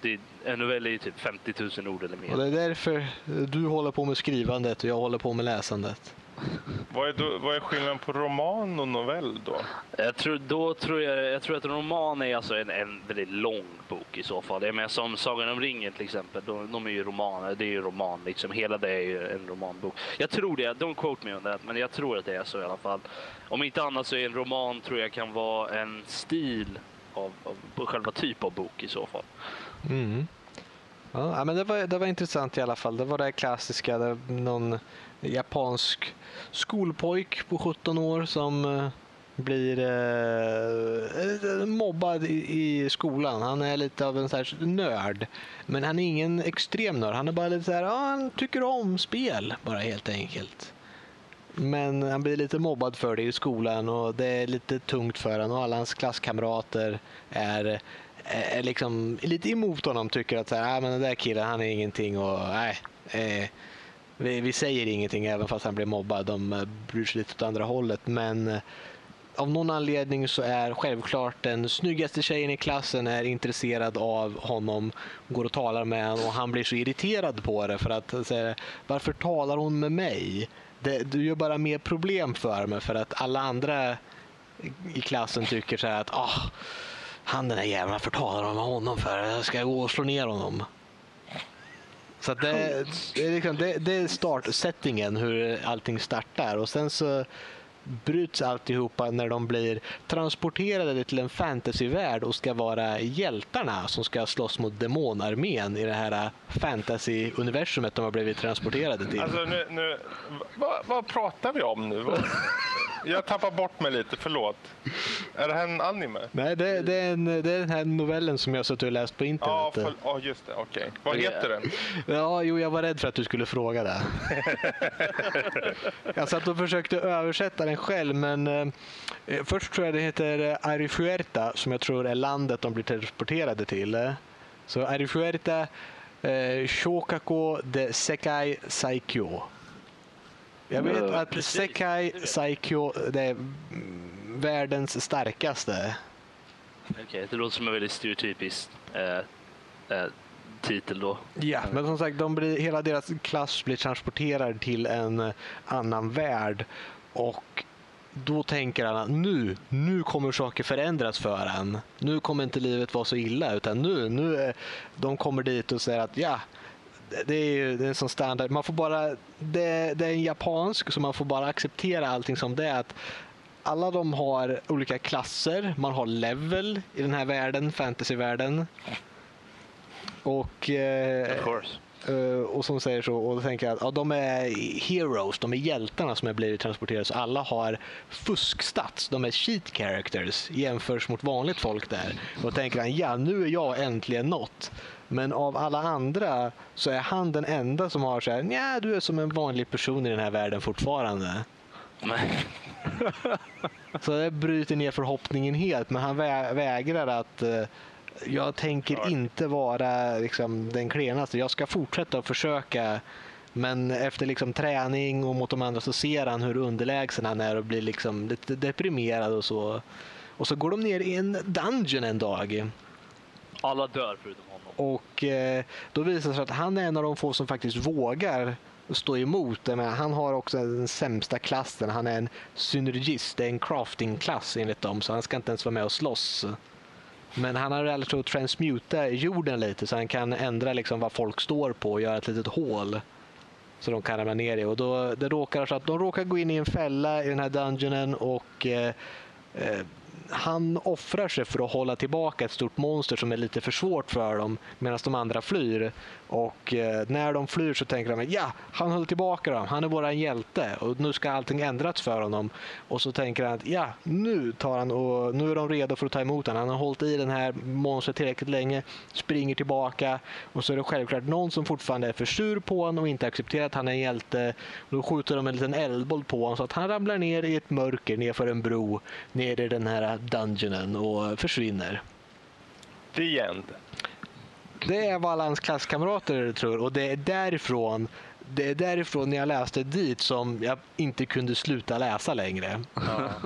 Speaker 3: Det, en novell är ju typ 50 000 ord eller mer.
Speaker 1: Och det är därför du håller på med skrivandet och jag håller på med läsandet.
Speaker 2: Vad är, då, vad är skillnaden på roman och novell då?
Speaker 3: Jag tror, då tror jag, jag tror att en roman är alltså en, en väldigt lång bok i så fall. Jag menar som Sagan om ringen till exempel. De, de är ju romaner. Det är ju roman liksom. Hela det är ju en romanbok. Jag tror det. Don't quote me on that. Men jag tror att det är så i alla fall. Om inte annat så är en roman tror jag kan vara en stil av, av själva typ av bok i så fall.
Speaker 1: Mm. Ja, men det, var, det var intressant i alla fall. Det var det klassiska. Det någon japansk skolpojk på 17 år som eh, blir eh, mobbad i, i skolan. Han är lite av en här nörd. Men han är ingen extrem nörd. Han är bara lite så här, ja, han tycker om spel bara helt enkelt. Men han blir lite mobbad för det i skolan och det är lite tungt för honom och alla hans klasskamrater är, eh, är liksom lite emot honom. Tycker att så här, ah, men den där killen han är ingenting och nej, eh, vi, vi säger ingenting även fast han blir mobbad. De eh, bryr sig lite åt andra hållet. Men eh, av någon anledning så är självklart den snyggaste tjejen i klassen är intresserad av honom, går och talar med honom och han blir så irriterad på det för att eh, säga varför talar hon med mig? Det, du gör bara mer problem för mig för att alla andra i klassen tycker så här att ah, han den där jäveln, varför talar de med honom för? Jag ska gå och slå ner honom. Så att det, det, är liksom, det, det är startsättningen, hur allting startar. Och sen så bryts alltihopa när de blir transporterade till en fantasyvärld och ska vara hjältarna som ska slåss mot demonarmén i det här fantasy-universumet de har blivit transporterade till.
Speaker 2: Alltså nu, nu vad, vad pratar vi om nu? Jag tappar bort mig lite, förlåt. Är det här en anime?
Speaker 1: Nej, det, det, är en, det är den här novellen som jag suttit och läst på
Speaker 2: Ja,
Speaker 1: internet.
Speaker 2: för, ja just det. Okej. Vad
Speaker 3: Ja.
Speaker 2: heter den?
Speaker 1: Ja, jo, jag var rädd för att du skulle fråga det. jag satt och försökte översätta den själv, men eh, först tror jag det heter eh, Arifuerta, som jag tror är landet de blir transporterade till. eh. Så Arifuerta eh, Shokako de Sekai Saikyo. Jag vet
Speaker 4: Ja,
Speaker 1: att
Speaker 3: precis.
Speaker 1: Sekai Saikyo det är mm, världens starkaste.
Speaker 3: Okej, det låter som en väldigt stereotypisk eh, eh, titel då.
Speaker 1: Ja, men som sagt, de blir, hela deras klass blir transporterad till en eh, annan värld och då tänker han att nu, nu kommer saker förändras för han. Nu kommer inte livet vara så illa utan nu, nu är, de kommer dit och säger att ja, det- är ju det är en sån standard. Man får bara, det, det är en japansk så man får bara acceptera allting som det är. Att alla de har olika klasser, man har level i den här världen, fantasyvärlden. Och, eh,
Speaker 3: Of course
Speaker 1: eh, och som säger så, och då tänker jag att ja, de är heroes, de är hjältarna som har blivit transporterade. Så alla har fuskstats, de är cheat characters jämförs mot vanligt folk där. Och tänker han, ja nu är jag äntligen något. Men av alla andra så är han den enda som har så här, ja du är som en vanlig person i den här världen fortfarande. Så det bryter ner förhoppningen helt, men han vä- vägrar att eh, jag tänker
Speaker 2: Klart.
Speaker 1: inte vara liksom, den klenaste. Jag ska fortsätta att försöka. Men efter liksom, träning och mot de andra så ser han hur underlägsen han är och blir liksom, lite deprimerad och så. Och så går de ner i en dungeon en dag.
Speaker 3: alla dör förutom honom.
Speaker 1: Och eh, då visar det sig att han är en av de få som faktiskt vågar stå emot. Menar, han har också den sämsta klassen. Han är en synergist, det är en crafting-klass enligt dem. Så han ska inte ens vara med och slåss. Men han har lärt sig att transmuta jorden lite så han kan ändra liksom vad folk står på och göra ett litet hål. Så de kan ramla ner i. Och då, det råkar så att de råkar gå in i en fälla i den här dungeonen och eh, eh, han offrar sig för att hålla tillbaka ett stort monster som är lite för svårt för dem medan de andra flyr. Och eh, när de flyr så tänker de ja, han höll tillbaka dem, han är våran hjälte och nu ska allting ändras för honom. Och så tänker han att ja, nu tar han och nu är de redo för att ta emot honom. Han har hållit i den här monstret tillräckligt länge, springer tillbaka och så är det självklart någon som fortfarande är för sur på honom och inte accepterar att han är en hjälte. Då skjuter de en liten eldboll på honom så att han ramlar ner i ett mörker nerför en bro ner i den här dungeonen och försvinner.
Speaker 2: The end.
Speaker 1: Det är vad hans klasskamrater tror och det är därifrån det är därifrån när jag läste dit som jag inte kunde sluta läsa längre.
Speaker 2: Ja.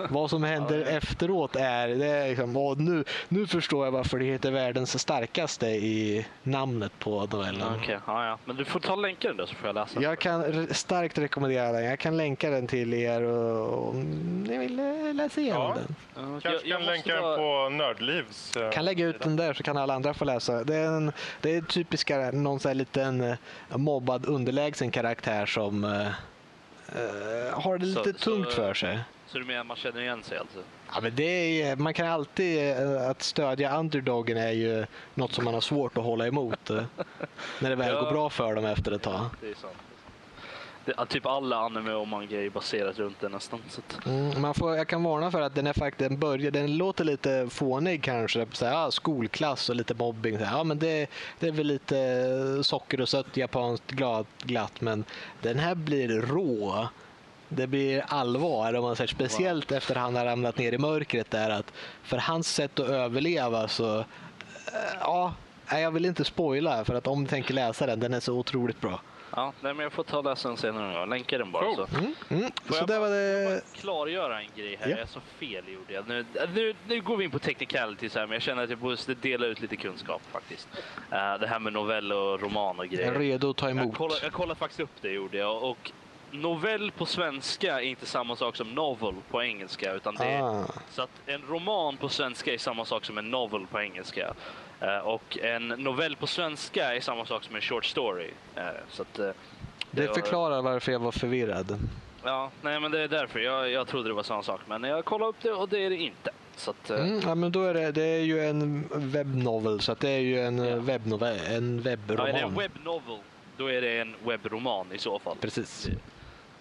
Speaker 1: Vad som händer
Speaker 2: Ja, det-
Speaker 1: efteråt är, det är liksom, nu, nu förstår jag varför det heter världens starkaste i namnet på novellen.
Speaker 3: Okej, ja, ja. Men du får ta länken då så får jag läsa.
Speaker 1: Jag kan starkt rekommendera den. Jag kan länka den till er och, om ni vill eh, läsa igenom
Speaker 2: Ja.
Speaker 1: den.
Speaker 2: Kanske
Speaker 3: jag- jag
Speaker 2: kan länka den
Speaker 3: ta-
Speaker 2: på Nördlivs. eh,
Speaker 1: kan lägga ut den där så kan alla andra få läsa. Det är, en, det är typiska någon sån här liten eh, mobbad underlägsen karaktär som eh, har det
Speaker 3: Så-
Speaker 1: lite
Speaker 3: så-
Speaker 1: tungt för sig.
Speaker 3: Så du menar man känner igen sig alltså?
Speaker 1: Ja, men det är, man kan alltid, eh, att stödja underdogen är ju något som man har svårt att hålla emot. när det väl
Speaker 3: Ja.
Speaker 1: går bra för dem efter ett tag.
Speaker 3: Det är sant. Det, typ alla anime och manga är baserat runt det nästan.
Speaker 1: Mm, man får, jag kan varna för att den är faktiskt, den, börjar, den låter lite fånig kanske. Så här, skolklass och lite mobbing. Så här, ja, men det, det är väl lite socker och sött japanskt glad, glatt. Men den här blir rå. Det blir allvar. Om man säger, speciellt efter han har ramlat ner i mörkret. Där, att för hans sätt att överleva så... eh, Ja, jag vill inte spoila för att om ni tänker läsa den, den är så otroligt bra.
Speaker 3: Ja, nej, men jag får ta och läsa den senare. Jag länkar den bara.
Speaker 2: Cool.
Speaker 3: Så.
Speaker 1: Mm, mm.
Speaker 3: Får
Speaker 1: Så
Speaker 3: jag
Speaker 1: det var det.
Speaker 3: bara klargöra en grej här.
Speaker 1: Ja.
Speaker 3: Jag sa fel gjorde jag. Nu, nu, nu går vi in på technicalities här, men jag känner att jag måste dela ut lite kunskap faktiskt. Eh, det här med novell och roman och
Speaker 1: Jag är
Speaker 3: grejer.
Speaker 1: redo att ta
Speaker 3: Jag
Speaker 1: emot.
Speaker 3: kollade, jag kollade faktiskt upp det gjorde jag. Och novell på svenska är inte samma sak som novel på engelska. Utan det är,
Speaker 1: Ah.
Speaker 3: Så att en roman på svenska är samma sak som en novel på engelska. Eh, och en novell på svenska är samma sak som en short story. Eh, så att, eh,
Speaker 1: Det
Speaker 3: var-
Speaker 1: förklarar varför jag var förvirrad.
Speaker 3: Ja, nej men det är därför. Jag, jag trodde det var samma sak. Men jag kollade upp det och det är det inte. Så att,
Speaker 1: Mm, ja, men då är det, det är ju en webbnovel, så att det är ju en
Speaker 3: Ja.
Speaker 1: ja. webbnovel, en
Speaker 3: ja,
Speaker 1: webbroman.
Speaker 3: är det en webnovel, då är det en webbroman i så fall.
Speaker 1: Precis.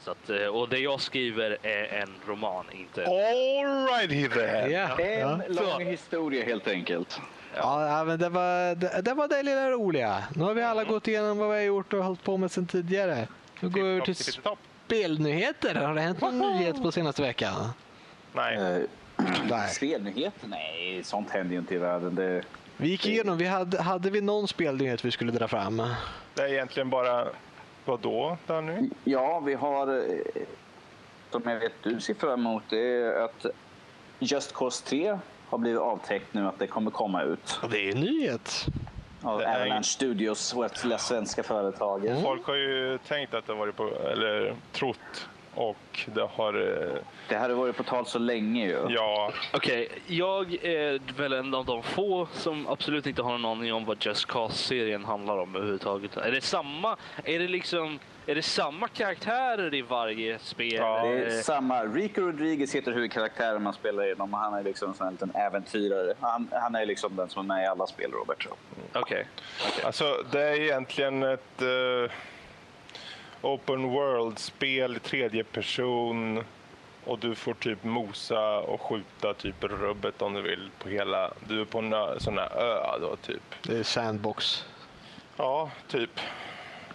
Speaker 3: Så att, och det jag skriver är en roman, inte...
Speaker 2: Alrighty then.
Speaker 1: Ja, ja.
Speaker 4: En lång historia helt enkelt.
Speaker 1: Ja, ja, men det var det, det var det lilla roliga. Nu har vi alla gått igenom vad vi har gjort och hållit på med sedan tidigare. Nu går vi över till spelnyheter. Har det hänt någon nyhet på senaste veckan?
Speaker 2: Nej.
Speaker 4: Eh,
Speaker 1: Nej.
Speaker 4: Spelnyheter? Nej, sånt händer ju inte i världen. Det,
Speaker 1: Vi gick igenom, vi hade, hade vi någon spelnyhet vi skulle dra fram?
Speaker 2: Det är egentligen bara... Vad då, Danny?
Speaker 4: ja, vi har... eh, Som jag vet du ser fram emot det är att Just Cause 3 har blivit avtäckt nu att det kommer komma ut.
Speaker 1: Och det är en nyhet.
Speaker 4: Av Avalanche Studios, vårt lilla svenska företag.
Speaker 2: Folk har ju tänkt att det har varit på... Eller trott. Och det har... eh,
Speaker 4: Det här har varit på tal så länge ju.
Speaker 2: Ja,
Speaker 3: Okej, jag är väl en av de få som absolut inte har någon aning om vad Just Cause-serien handlar om överhuvudtaget. Är det samma, är det liksom, är det samma karaktärer i varje spel?
Speaker 2: Ja.
Speaker 4: Det
Speaker 3: Är
Speaker 4: samma. Rico Rodriguez heter huvudkaraktären man spelar genom och han är liksom en liten äventyrare. Han, han är liksom den som är med i alla spel, Robert.
Speaker 3: Okej.
Speaker 2: alltså det är egentligen ett eh, open world-spel i tredje person. Och du får typ mosa och skjuta typ rubbet om du vill på hela... Du är på en sån här ö då typ.
Speaker 1: Det är Sandbox.
Speaker 2: Ja, typ.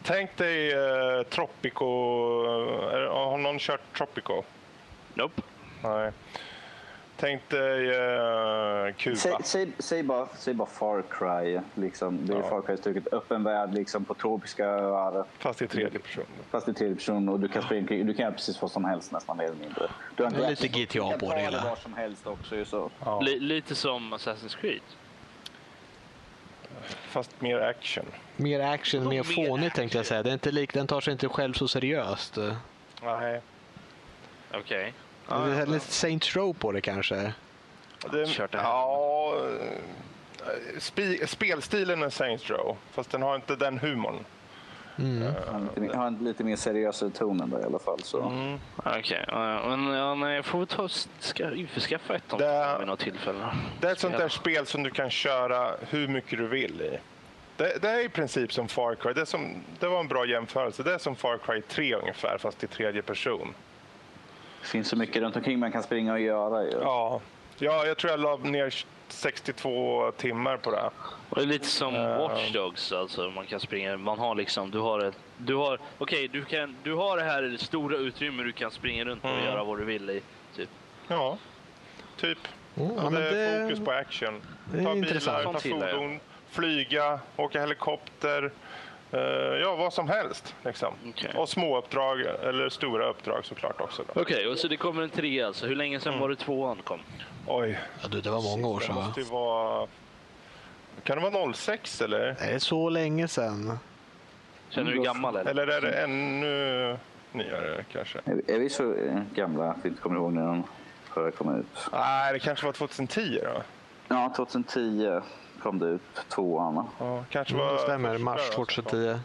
Speaker 2: Tänk dig eh, Tropico. eh, har någon kört Tropico?
Speaker 3: Nope.
Speaker 2: Nej. Tänk dig eh, Kuba.
Speaker 4: Säg, säg, säg, bara, säg bara Far Cry. Liksom. Det är
Speaker 2: Ja.
Speaker 4: Far Cry-stuket. Öppen värld liksom, på tropiska öar.
Speaker 2: Fast i tredje person.
Speaker 4: Fast i tredje person och du kan springa Du kan göra precis vad som helst nästan mer eller mindre. Du har en
Speaker 1: Det är
Speaker 4: glass-
Speaker 1: lite GTA
Speaker 4: du kan
Speaker 1: på
Speaker 4: ta
Speaker 1: det hela.
Speaker 4: var som helst också så.
Speaker 2: Ja,
Speaker 3: Li- lite som Assassin's Creed.
Speaker 2: Fast mer action.
Speaker 1: Mer action,
Speaker 3: Vadå
Speaker 1: mer
Speaker 3: mer
Speaker 1: fånigt tänkte jag säga. Det är inte lik, den tar sig inte själv så seriöst.
Speaker 2: Nej.
Speaker 3: Okej.
Speaker 1: det är lite Saints Row på det kanske.
Speaker 2: Det,
Speaker 3: Kört det här.
Speaker 2: ja, eh, spi, spelstilen är Saints Row, fast den har inte den humorn.
Speaker 1: Mm.
Speaker 4: Har lite, mer- har en lite mer seriösare ton än det i alla fall. Så.
Speaker 3: Mm. Okej, ja, ja. men ja, nej, jag får ta, ska, införskaffa ett av dem vid något tillfälle.
Speaker 2: Det är ett sånt där spel som du kan köra hur mycket du vill i. Det, det är i princip som Far Cry. Det, som, det var en bra jämförelse. Det är som Far Cry 3 ungefär, fast i tredje person.
Speaker 4: Det finns så mycket runt omkring man kan springa och göra. Ju.
Speaker 2: Ja, ja jag tror jag la ner 62 timmar på det.
Speaker 3: Och det är lite som
Speaker 2: Ehm.
Speaker 3: Watch Dogs, alltså man kan springa, man har liksom, du har ett, du har, okej du kan, du har det här stora utrymmet du kan springa runt och
Speaker 2: Mm.
Speaker 3: göra vad du vill i, typ.
Speaker 2: Ja, typ.
Speaker 1: Mm,
Speaker 2: Ja, det är fokus på action.
Speaker 1: det är
Speaker 2: ta
Speaker 1: intressant.
Speaker 2: bilar, ta fordon, flyga, åka helikopter. eh, ja, vad som helst. Liksom.
Speaker 3: Okej.
Speaker 2: Och små uppdrag eller stora uppdrag såklart också.
Speaker 3: Okej, och så det kommer en trea alltså. Hur länge sedan var det tvåan kom?
Speaker 2: Oj,
Speaker 1: ja, du, det var många år
Speaker 2: det
Speaker 1: sedan va?
Speaker 2: måste ju vara... Kan det vara 06 eller?
Speaker 1: Är det så länge sedan?
Speaker 3: Känner du dig gammal eller?
Speaker 2: Eller är det ännu nyare kanske?
Speaker 4: Är, är vi så eh, gamla att vi inte kommer ihåg när den förra kom ut?
Speaker 2: Nej, det kanske var 2010 då.
Speaker 4: Ja, 2010 kom det ut, tvåan.
Speaker 2: Ja, kanske
Speaker 1: Mm,
Speaker 2: var
Speaker 1: det stämmer, mars
Speaker 2: då,
Speaker 1: 2010.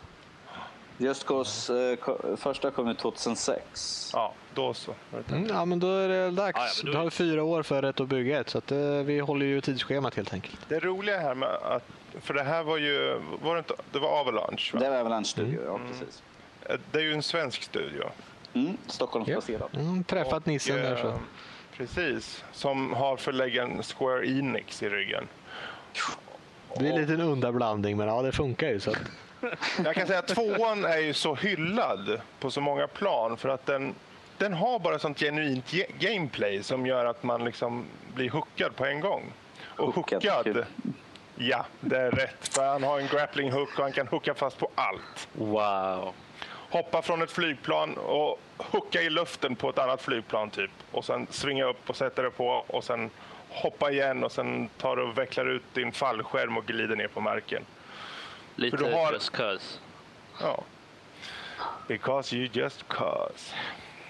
Speaker 4: Just Cause, eh, första kom ut 2006.
Speaker 2: Ja, då så.
Speaker 1: Mm, ja, men då är det dags.
Speaker 3: Ja, ja, då-
Speaker 1: Du har fyra år för ett att bygga ett, så att, eh, vi håller ju tidsschemat helt enkelt.
Speaker 2: Det roliga här med att... För det här var ju... Var det, inte, det var Avalanche, va?
Speaker 4: Det var en studio, ja precis.
Speaker 2: Det är ju en svensk studio.
Speaker 4: Mm, Stockholmsbaserad.
Speaker 1: Mm, träffat nissen där så.
Speaker 2: eh, Precis. Som har förläggaren Square Enix i ryggen.
Speaker 1: Det är en liten underblandning, men ja, det funkar ju. Så att,
Speaker 2: Jag kan säga att tvåan är ju så hyllad på så många plan för att den, den har bara sånt genuint ge- gameplay som gör att man liksom blir hookad på en gång. Och
Speaker 4: Hookad,
Speaker 2: hookad, ja, det är rätt. För han har en grappling hook och han kan hooka fast på allt.
Speaker 3: Wow.
Speaker 2: Hoppa från ett flygplan och hooka i luften på ett annat flygplan typ. Och sen svinga upp och sätta det på och sen hoppa igen och sen tar du och vecklar ut din fallskärm och glider ner på marken.
Speaker 3: Lite
Speaker 2: du har-
Speaker 3: just cause.
Speaker 2: Ja. Because you just cause.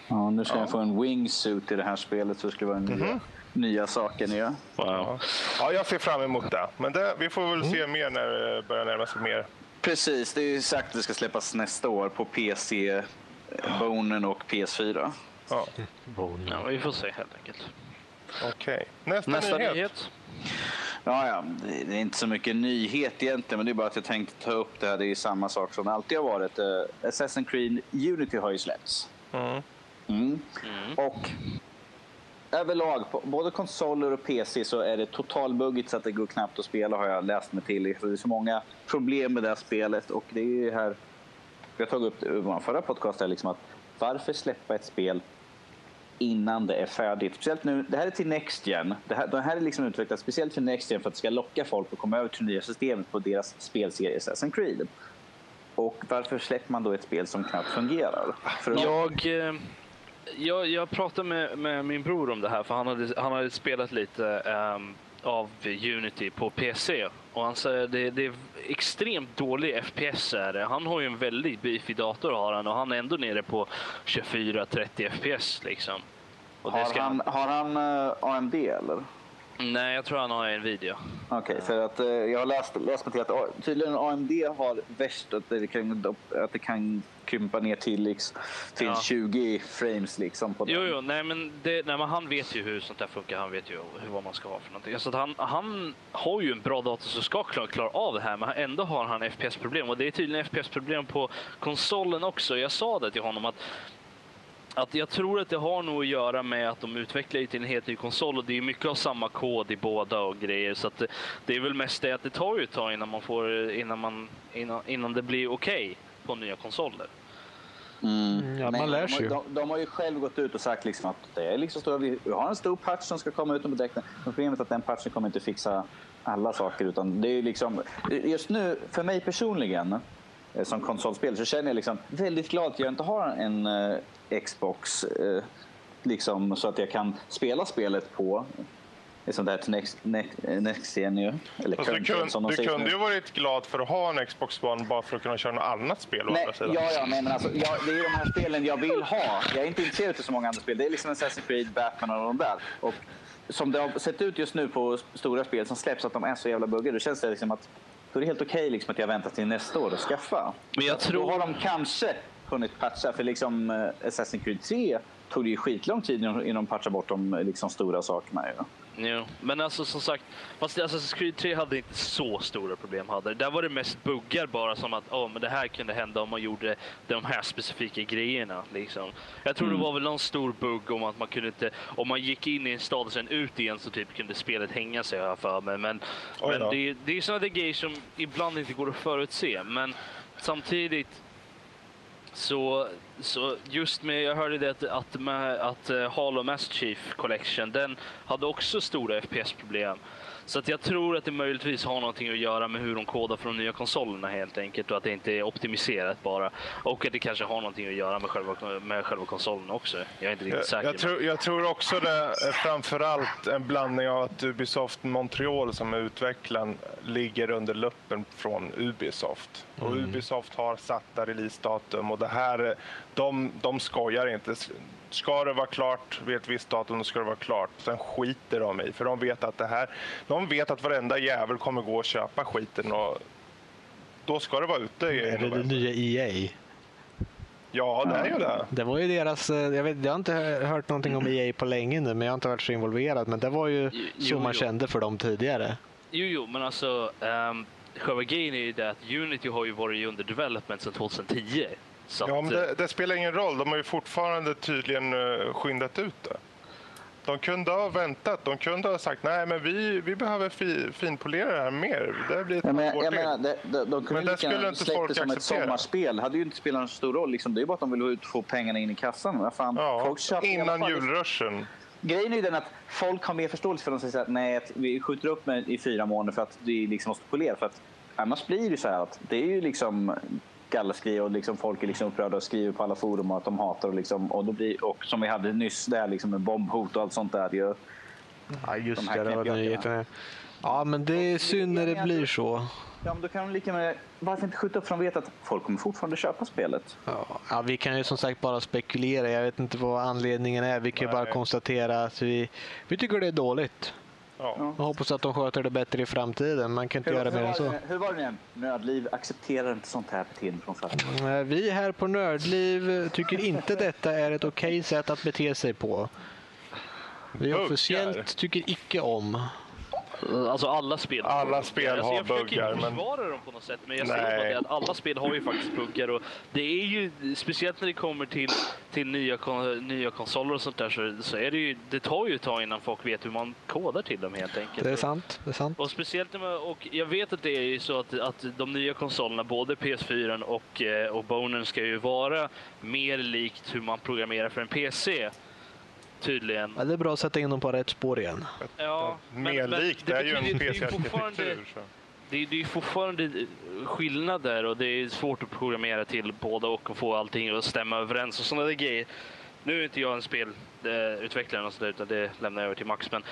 Speaker 4: Ja, nu ska jag få en wingsuit i det här spelet så det skulle vara nya,
Speaker 2: Mhm.
Speaker 4: nya saker nya.
Speaker 3: Wow.
Speaker 2: Ja, jag ser fram emot det. Men det, vi får väl se mer när det börjar närma sig mer.
Speaker 4: Precis, det är ju sagt att det ska släppas nästa år på PC, eh, Bonen och PS4.
Speaker 2: Ja,
Speaker 3: Ja, vi får se helt enkelt.
Speaker 2: okej. Nästa,
Speaker 3: Nästa
Speaker 2: nyhet.
Speaker 3: nyhet.
Speaker 4: Ja, ja, det är inte så mycket nyhet egentligen, men det är bara att jag tänkte ta upp det här. Det är samma sak som det alltid har varit. Eh, Assassin's Creed Unity har ju släppts.
Speaker 2: Mm.
Speaker 4: Mm. Och överlag, på både konsoler och PC så är det totalbuggigt så att det går knappt att spela har jag läst mig till. Så det är så många problem med det här spelet och det är ju här... Har tagit upp det i vår förra podcast här, liksom att varför släppa ett spel innan det är färdigt? Speciellt nu, det här är till Next Gen. Det här, det här är liksom utvecklat speciellt för Next Gen för att det ska locka folk att komma över till det nya systemet på deras spelserie Assassin's Creed. Och varför släpper man då ett spel som knappt fungerar? För att-
Speaker 3: Jag, eh, jag, jag pratade med, med min bror om det här för han hade, han hade spelat lite um, av Unity på PC. Och han säger det, det är extremt dålig FPS. Är det. Han har ju en väldigt beefy dator har han och han är ändå nere på 24-30 FPS. Liksom.
Speaker 4: Har
Speaker 3: ska
Speaker 4: han, har han eh, AMD eller?
Speaker 3: Nej, jag tror han har en video.
Speaker 4: Okej, för att eh, jag har läst, läst mig till att tydligen AMD har värst att det kan, att det kan krympa ner till, liksom, till
Speaker 3: Ja.
Speaker 4: 20 frames liksom. På
Speaker 3: Jo,
Speaker 4: den.
Speaker 3: jo, nej men, det, nej men han vet ju hur sånt där funkar. Han vet ju hur, vad man ska ha för någonting. Så att han, han har ju en bra dator som ska klara, klara av det här, men ändå har han FPS-problem. Och det är tydligen FPS-problem på konsolen också. Jag sa det till honom att att jag tror att det har nog att göra med att de utvecklar ju till en helt ny konsol och det är mycket av samma kod i båda och grejer. Så att det, det är väl mest det att det tar ju ett tag innan man får, innan man, innan, innan det blir okej på nya konsoler.
Speaker 4: Mm.
Speaker 1: Ja, man lär
Speaker 4: de,
Speaker 1: sig
Speaker 4: har-
Speaker 1: ju.
Speaker 4: de, de har ju själv gått ut och sagt liksom att det är liksom stora, vi har en stor patch som ska komma ut på däcken. Men problemet är att den patchen kommer inte fixa alla saker. Utan det är liksom, just nu, för mig personligen, som konsolspel så känner jag liksom väldigt glad att jag inte har en eh, Xbox eh, liksom, så att jag kan spela spelet på ett sånt där till Next, next, next gen ju. Eller
Speaker 2: Fast du,
Speaker 4: gen, som de
Speaker 2: du kunde ju varit glad för att ha en Xbox One bara för att kunna köra något annat spel
Speaker 4: Nej, ja, ja, nej, men alltså, ja, det är de här spelen jag vill ha. Jag är inte intresserad av så många andra spel. Det är liksom Assassin's Creed, Batman och de där. Och som det har sett ut just nu på stora spel som släpps, att de är så jävla buggade, då känns det liksom att då är det helt okej okay, liksom, att jag väntar till nästa år och skaffa.
Speaker 3: Men jag tror...
Speaker 4: Då har de kanske hunnit patcha, för liksom uh, Assassin's Creed 3 tog det ju skitlång tid innan de patchade bort de liksom, stora sakerna. Ja.
Speaker 3: Jo, men alltså som sagt, fast Assassin's Creed 3 hade inte så stora problem. Hade. Där var det mest buggar bara som att oh, men det här kunde hända om man gjorde de här specifika grejerna. Liksom. Jag tror mm. det var väl någon stor bugg om att man kunde inte, om man gick in i en stad och sen ut igen så typ kunde spelet hänga sig här för mig. Men, men det, det är sådana grejer som ibland inte går att förutse. Men samtidigt så, så just med, jag hörde det att, att, med, att eh, uh, Halo Mass Chief Collection, den hade också stora FPS-problem. Så att jag tror att det möjligtvis har någonting att göra med hur de kodar för de nya konsolerna helt enkelt och att det inte är optimiserat bara. Och att det kanske har någonting att göra med själva, med själva konsolen också. Jag är inte riktigt säker.
Speaker 2: Jag, tror, jag tror också det är framförallt en blandning av att Ubisoft Montreal som är utvecklaren ligger under luppen från Ubisoft. Och mm. Ubisoft har satta releasedatum och det här, de, de skojar inte ska det vara klart vid ett visst datum, då ska det vara klart. Sen skiter de i, för de vet att det här, de vet att varenda jävel kommer gå och köpa skiten och då ska det vara ute. I
Speaker 1: är det det nya EA?
Speaker 2: Ja, det är ju det.
Speaker 1: Det var ju deras, eh, jag, vet, jag har inte hört någonting om EA på länge nu, men jag har inte varit så involverad. Men det var ju jo, så man jo. kände för dem tidigare.
Speaker 3: Jo, jo, men alltså um, själva grejen är ju det att Unity har ju varit under development sedan 2010.
Speaker 2: Så ja, men det,
Speaker 3: eh,
Speaker 2: det, spelar ingen roll. De har ju fortfarande tydligen uh, skyndat ut det. De kunde ha väntat. De kunde ha sagt nej, men vi, vi behöver fi, finpolera det här mer. Det blir ett ja,
Speaker 4: men, jag menar, det, de, de kunde men det skulle inte folk det som acceptera. ett sommarspel. Det hade ju inte spelat någon stor roll. Liksom. Det är bara att de vill få pengarna in i kassan. Fan,
Speaker 2: ja, innan julruschen.
Speaker 4: Grejen är ju den att folk har mer förståelse för de säger att nej, att vi skjuter upp med i fyra månader för att vi liksom måste polera. För att annars blir det så här att det är ju liksom gallerskriver och liksom folk är liksom upprörda och skriver på alla forum att de hatar och, liksom, och, då blir, och som vi hade nyss där liksom med bombhot och allt sånt där. Ju,
Speaker 1: ja just de det, det var nyheterna. Ja men det är synd när det blir så.
Speaker 4: Ja, men då kan de lika med, varför inte skjuta upp för de vet att folk kommer fortfarande köpa spelet?
Speaker 1: Ja, ja, vi kan ju som sagt bara spekulera. Jag vet inte vad anledningen är. Vi kan ju bara konstatera att vi, vi tycker det är dåligt. Ja. Jag hoppas att de sköter det bättre i framtiden. Man kan inte hur, göra mer än så.
Speaker 4: Hur var det nu? Nördliv accepterar inte sånt här beteende från.
Speaker 1: Eh, vi här på Nördliv tycker inte detta är ett okej okay sätt att bete sig på. Vi officiellt tycker icke om
Speaker 3: Alltså alla spel
Speaker 2: Alla spel alltså, har buggar. Jag försöker
Speaker 3: inte försvara dem på något sätt, men jag säger bara att alla spel har ju faktiskt buggar. Och det är ju, speciellt när det kommer till, till nya, nya konsoler och sånt där, så, så är det ju, det tar ju ett tag innan folk vet hur man kodar till dem helt enkelt.
Speaker 1: Det är sant. Det är sant.
Speaker 3: Och speciellt med, och jag vet att det är ju så att, att de nya konsolerna, både PS4 och, eh, och Bonen ska ju vara mer likt hur man programmerar för en PC tydligen.
Speaker 1: Ja, det är bra att sätta in dem på rätt spår igen.
Speaker 2: Ja, Mer likt, det är ju en PC-arkitektur.
Speaker 3: Det, det är fortfarande skillnad där och det är svårt att programmera till båda och få allting att stämma överens och sådana grejer. Nu är inte jag en spelutvecklare och utan det lämnar jag över till Max. Men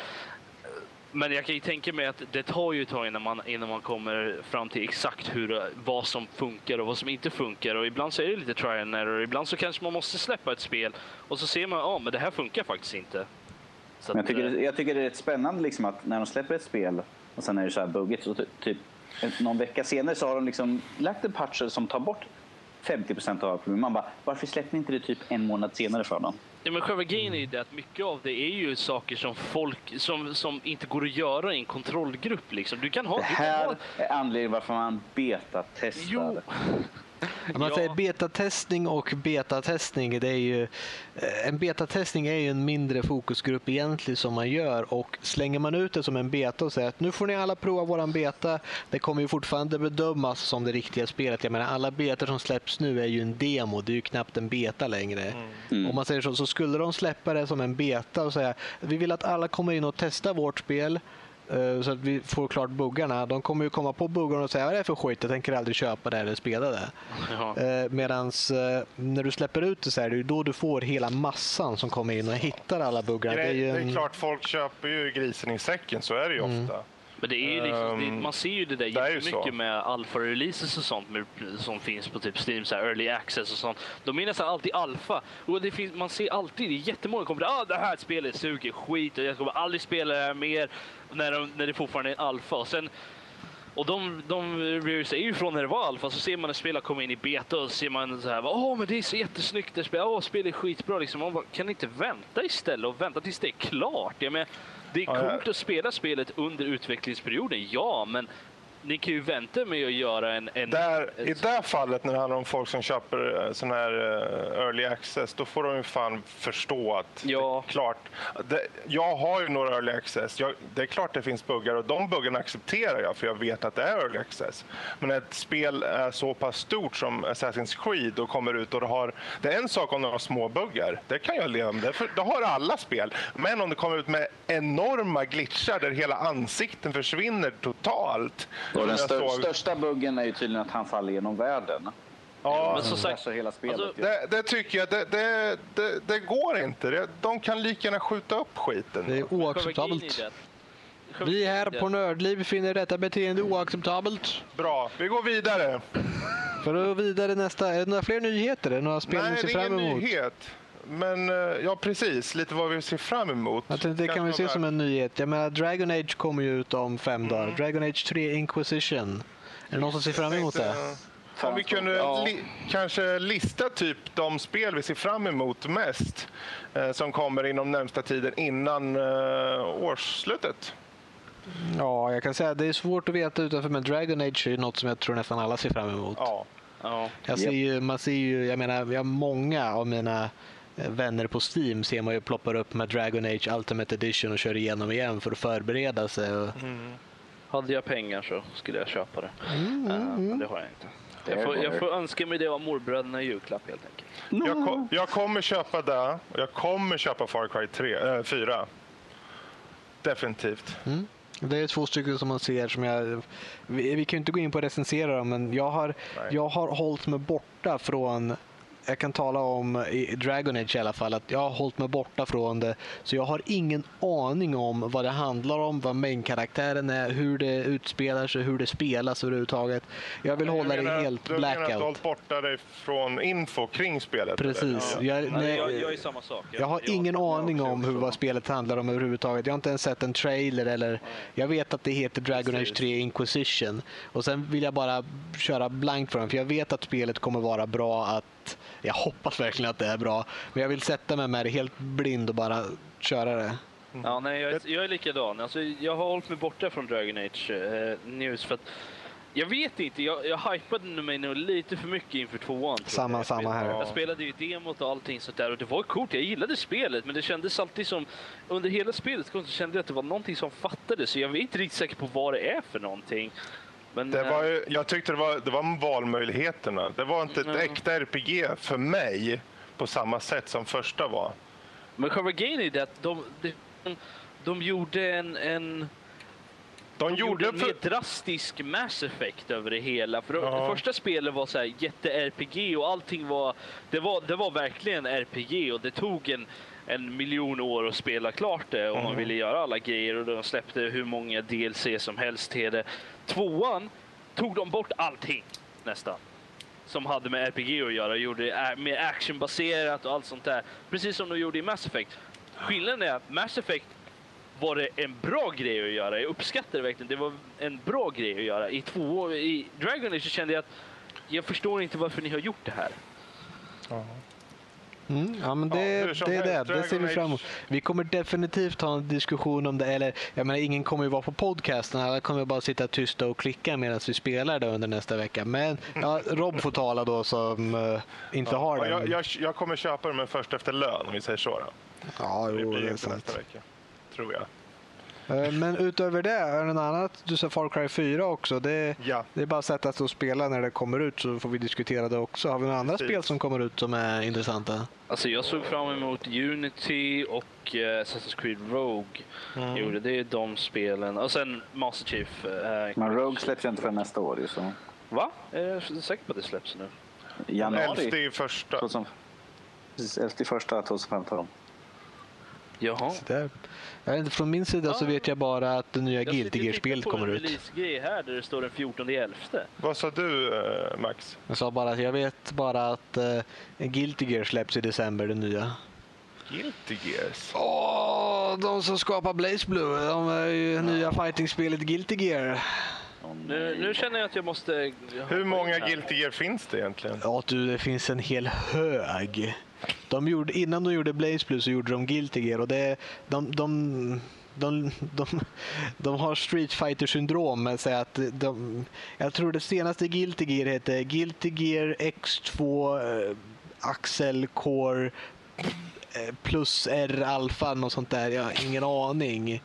Speaker 3: men jag kan ju tänka mig att det tar ju ett tag innan man, innan man kommer fram till exakt hur, vad som funkar och vad som inte funkar. Och ibland så är det lite try and error. Ibland så kanske man måste släppa ett spel och så ser man att men det här funkar faktiskt inte.
Speaker 4: Så jag, tycker, det, jag tycker det är rätt spännande liksom att när de släpper ett spel och sen är det så här buggigt så typ någon vecka senare så har de liksom lagt en patcher som tar bort 50 procent av problemen. Man bara, varför släpper ni inte det typ en månad senare för dem?
Speaker 3: Ja, men själva grejen är ju det att mycket av det är ju saker som folk som, som inte går att göra i en kontrollgrupp. Liksom. Du kan ha,
Speaker 4: det här ha... är anledningen varför man betatestar. Jo,
Speaker 1: man ja. säger betatestning och betatestning, det är ju, eh, en betatestning är ju en mindre fokusgrupp egentligen som man gör och slänger man ut det som en beta och säger att nu får ni alla prova våran beta, det kommer ju fortfarande bedömas som det riktiga spelet. Jag menar alla betor som släpps nu är ju en demo, det är ju knappt en beta längre. Mm. mm. Om man säger så, så skulle de släppa det som en beta och säga vi vill att alla kommer in och testar vårt spel så att vi får klart buggarna. De kommer ju komma på buggarna och säga vad är det för skit, jag tänker aldrig köpa det eller spela det. Ja. Eh, Medan eh, när du släpper ut det så är det då du får hela massan som kommer in och hittar alla buggar.
Speaker 2: Det är, det är, en... det är klart, folk köper ju grisen i säcken, så är det ju mm.
Speaker 3: Men det är ju liksom, det, ehm, man ser ju det där jättemycket med alfa-releases och sånt med, som finns på typ Steam, så early access och sånt. De är nästan alltid alfa. Och det finns, man ser alltid, det är jättemånga kommer ah, det här spelet suger skit och jag kommer aldrig spela det här mer när, de, när det fortfarande är alfa. Och sen Och de, de säger ju från när det var alfa, så ser man när spelet kommer in i beta och så ser man så här, åh men det är så jättesnyggt, det spelet, åh spelet är skitbra liksom. Man bara, kan ni inte vänta istället och vänta tills det är klart? Jag menar, det är coolt att spela spelet under utvecklingsperioden, ja, men ni kan ju vänta med att göra en... en
Speaker 2: Där, I det här fallet när det handlar om folk som köper eh, sån här eh, early access, då får de ju fan förstå att
Speaker 3: Ja.
Speaker 2: det är klart. Det, jag har ju några early access. Jag, det är klart det finns buggar och de buggarna accepterar jag för jag vet att det är early access. Men ett spel är så pass stort som Assassin's Creed och kommer ut och det har... Det är en sak om det har små buggar. Det kan jag leva med. Det, för, det har alla spel. Men om det kommer ut med enorma glitchar där hela ansikten försvinner totalt.
Speaker 4: Och den stör,
Speaker 2: såg-
Speaker 4: största buggen är ju tydligen att han faller genom världen.
Speaker 2: Ja,
Speaker 3: men som sagt,
Speaker 4: hela spelet.
Speaker 3: alltså.
Speaker 2: Det, det tycker jag, det, det, det, det går inte. Det, de kan lika gärna skjuta upp skiten.
Speaker 1: Det är oacceptabelt. Vi här på Nördliv finner detta beteende oacceptabelt.
Speaker 2: Bra, vi går vidare.
Speaker 1: För att gå vidare nästa, är det några fler nyheter? Några spel
Speaker 2: Nej,
Speaker 1: ni
Speaker 2: det är ingen
Speaker 1: emot?
Speaker 2: nyhet. Men eh, ja, precis. Lite vad vi ser fram emot.
Speaker 1: Det kan vi
Speaker 2: Kanske
Speaker 1: se som en nyhet. Jag menar, Dragon Age kommer ju ut om fem
Speaker 2: Mm.
Speaker 1: dagar. Dragon Age 3 Inquisition. Är det någon som ser fram emot det?
Speaker 2: Eh, Om vi kunde
Speaker 4: Ja.
Speaker 2: li, kanske lista typ de spel vi ser fram emot mest eh, som kommer inom närmsta tiden innan eh, årsslutet.
Speaker 1: Ja, jag kan säga att det är svårt att veta utanför, men Dragon Age är ju något som jag tror nästan alla ser fram emot.
Speaker 2: Ja.
Speaker 3: Ja.
Speaker 1: Jag ser ju, man ser ju, jag menar, vi har många av mina vänner på Steam ser man ju ploppar upp med Dragon Age Ultimate Edition och kör igenom igen för att förbereda sig. Och,
Speaker 3: Hade jag pengar så skulle jag köpa det.
Speaker 1: Mm,
Speaker 3: Eh, men det har jag inte. Jag får, jag får önska mig det av morbröderna i julklapp helt enkelt.
Speaker 2: Jag, ko- jag kommer köpa det och jag kommer köpa Far Cry 3, äh, 4. Definitivt.
Speaker 1: Det är två stycken som man ser som jag... Vi, vi kan ju inte gå in på att recensera dem, men jag har,
Speaker 2: Nej.
Speaker 1: jag har hållit mig borta från... Jag kan tala om i Dragon Age i alla fall att jag har hållit mig borta från det. Så jag har ingen aning om vad det handlar om, vad main-karaktären är, hur det utspelar sig, hur det spelas överhuvudtaget. Jag vill hålla
Speaker 2: Jag menar
Speaker 1: det helt
Speaker 2: du menar att du har
Speaker 1: blackout.
Speaker 2: hållt borta dig från info kring spelet?
Speaker 1: Precis.
Speaker 2: eller?
Speaker 1: Jag,
Speaker 3: Nej,
Speaker 1: nej,
Speaker 3: jag, jag är samma sak.
Speaker 1: jag har ingen aning om hur vad spelet handlar om överhuvudtaget. Jag har inte ens sett en trailer eller jag vet att det heter Dragon Age
Speaker 3: Precis.
Speaker 1: 3 Inquisition. Och sen vill jag bara köra blankt för den för jag vet att spelet kommer vara bra att jag hoppas verkligen att det är bra. Men jag vill sätta mig med det helt blind och bara köra det.
Speaker 3: Ja, nej, jag, är, jag är likadan. Alltså, jag har hållit mig borta från Dragon Age eh, News för att jag vet inte, jag, jag hypade mig nog lite för mycket inför tvåan.
Speaker 1: Samma-
Speaker 3: jag.
Speaker 1: samma här.
Speaker 3: Jag spelade ju demot och allting sånt där och det var coolt, jag gillade spelet men det kändes alltid som, under hela spelet så kände jag att det var någonting som fattades så jag är inte riktigt säker på vad det är för någonting. Men,
Speaker 2: Det
Speaker 3: eh,
Speaker 2: var ju, jag tyckte det var, det var valmöjligheterna. Det var inte ett
Speaker 3: Mm.
Speaker 2: äkta RPG för mig på samma sätt som första var.
Speaker 3: Men själva grejen är det att de, de, de gjorde en, en
Speaker 2: De,
Speaker 3: De gjorde en mer drastisk Mass Effect över det hela. För
Speaker 2: Ja.
Speaker 3: Det första spelet var så här jätte-RPG och allting var det, var... det var verkligen RPG och det tog en, en miljon år att spela klart det om man ville göra alla grejer och de släppte hur många DLC som helst till det. Tvåan tog de bort allting nästan som hade med RPG att göra och gjorde det mer actionbaserat och allt sånt där. Precis som de gjorde i Mass Effect. Skillnaden är att Mass Effect var det en bra grej att göra. Jag uppskattar det verkligen. Det var en bra grej att göra. I, två, i Dragon Age kände jag att jag förstår inte varför ni har gjort det här.
Speaker 1: Mm, ja, men det,
Speaker 2: Ja, som
Speaker 1: det är det. Det ser vi fram emot. Vi kommer definitivt ha en diskussion om det. Eller, jag menar, ingen kommer ju vara på podcasten. Alla kommer bara sitta tysta och klicka medan vi spelar det under nästa vecka. Men ja, Rob får tala då som eh, inte har
Speaker 2: Ja,
Speaker 1: den.
Speaker 2: jag, jag, jag kommer köpa dem men först efter lön om vi säger så. Då.
Speaker 1: ja,
Speaker 2: Det
Speaker 1: jo,
Speaker 2: blir
Speaker 1: det är sant.
Speaker 2: nästa vecka. Tror jag.
Speaker 1: Eh, Men utöver det, är det något annat? Du sa Far Cry 4 också. Det,
Speaker 2: Ja.
Speaker 1: det är bara att sätta sig och spela när det kommer ut så får vi diskutera det också. Har vi några andra
Speaker 2: Precis.
Speaker 1: spel som kommer ut som är intressanta?
Speaker 3: Alltså jag såg fram emot Unity och eh, Assassin's Creed Rogue. Gjorde det är de spelen. Och sen Master Chief. eh,
Speaker 4: Men Rogue släpps ju inte förrän nästa år. ju, Så.
Speaker 3: Va? Är jag säker på att det släpps nu?
Speaker 4: Januari.
Speaker 2: i första.
Speaker 4: 2000 Precis, 11 första 2015.
Speaker 3: Jaha.
Speaker 1: Så där. Jag inte, från min sida så
Speaker 3: Ja.
Speaker 1: vet jag bara att det nya
Speaker 3: Jag
Speaker 1: Guilty Gear-spelet kommer ut.
Speaker 3: releasegrej här där det står den 14 11.
Speaker 2: Vad sa du eh, Max?
Speaker 1: Jag sa bara att jag vet bara att uh, Guilty Gear släpps i december, det nya.
Speaker 2: Guilty Gears?
Speaker 1: Åh, de som skapar Blaze Blue, de är ju nya fighting-spelet Guilty Gear.
Speaker 3: Nu, nu känner jag att jag måste...
Speaker 2: Hur många Guilty Gear finns det egentligen?
Speaker 1: Ja du, det finns en hel hög. De gjorde, innan de gjorde Blaze Blue så gjorde de Guilty Gear och det, de, de, de, de, de har Street Fighter syndrom med sig att de, jag tror det senaste Guilty Gear hette Guilty Gear X2 eh, Axel Core eh, plus R alfa, och sånt där. Jag har ingen aning.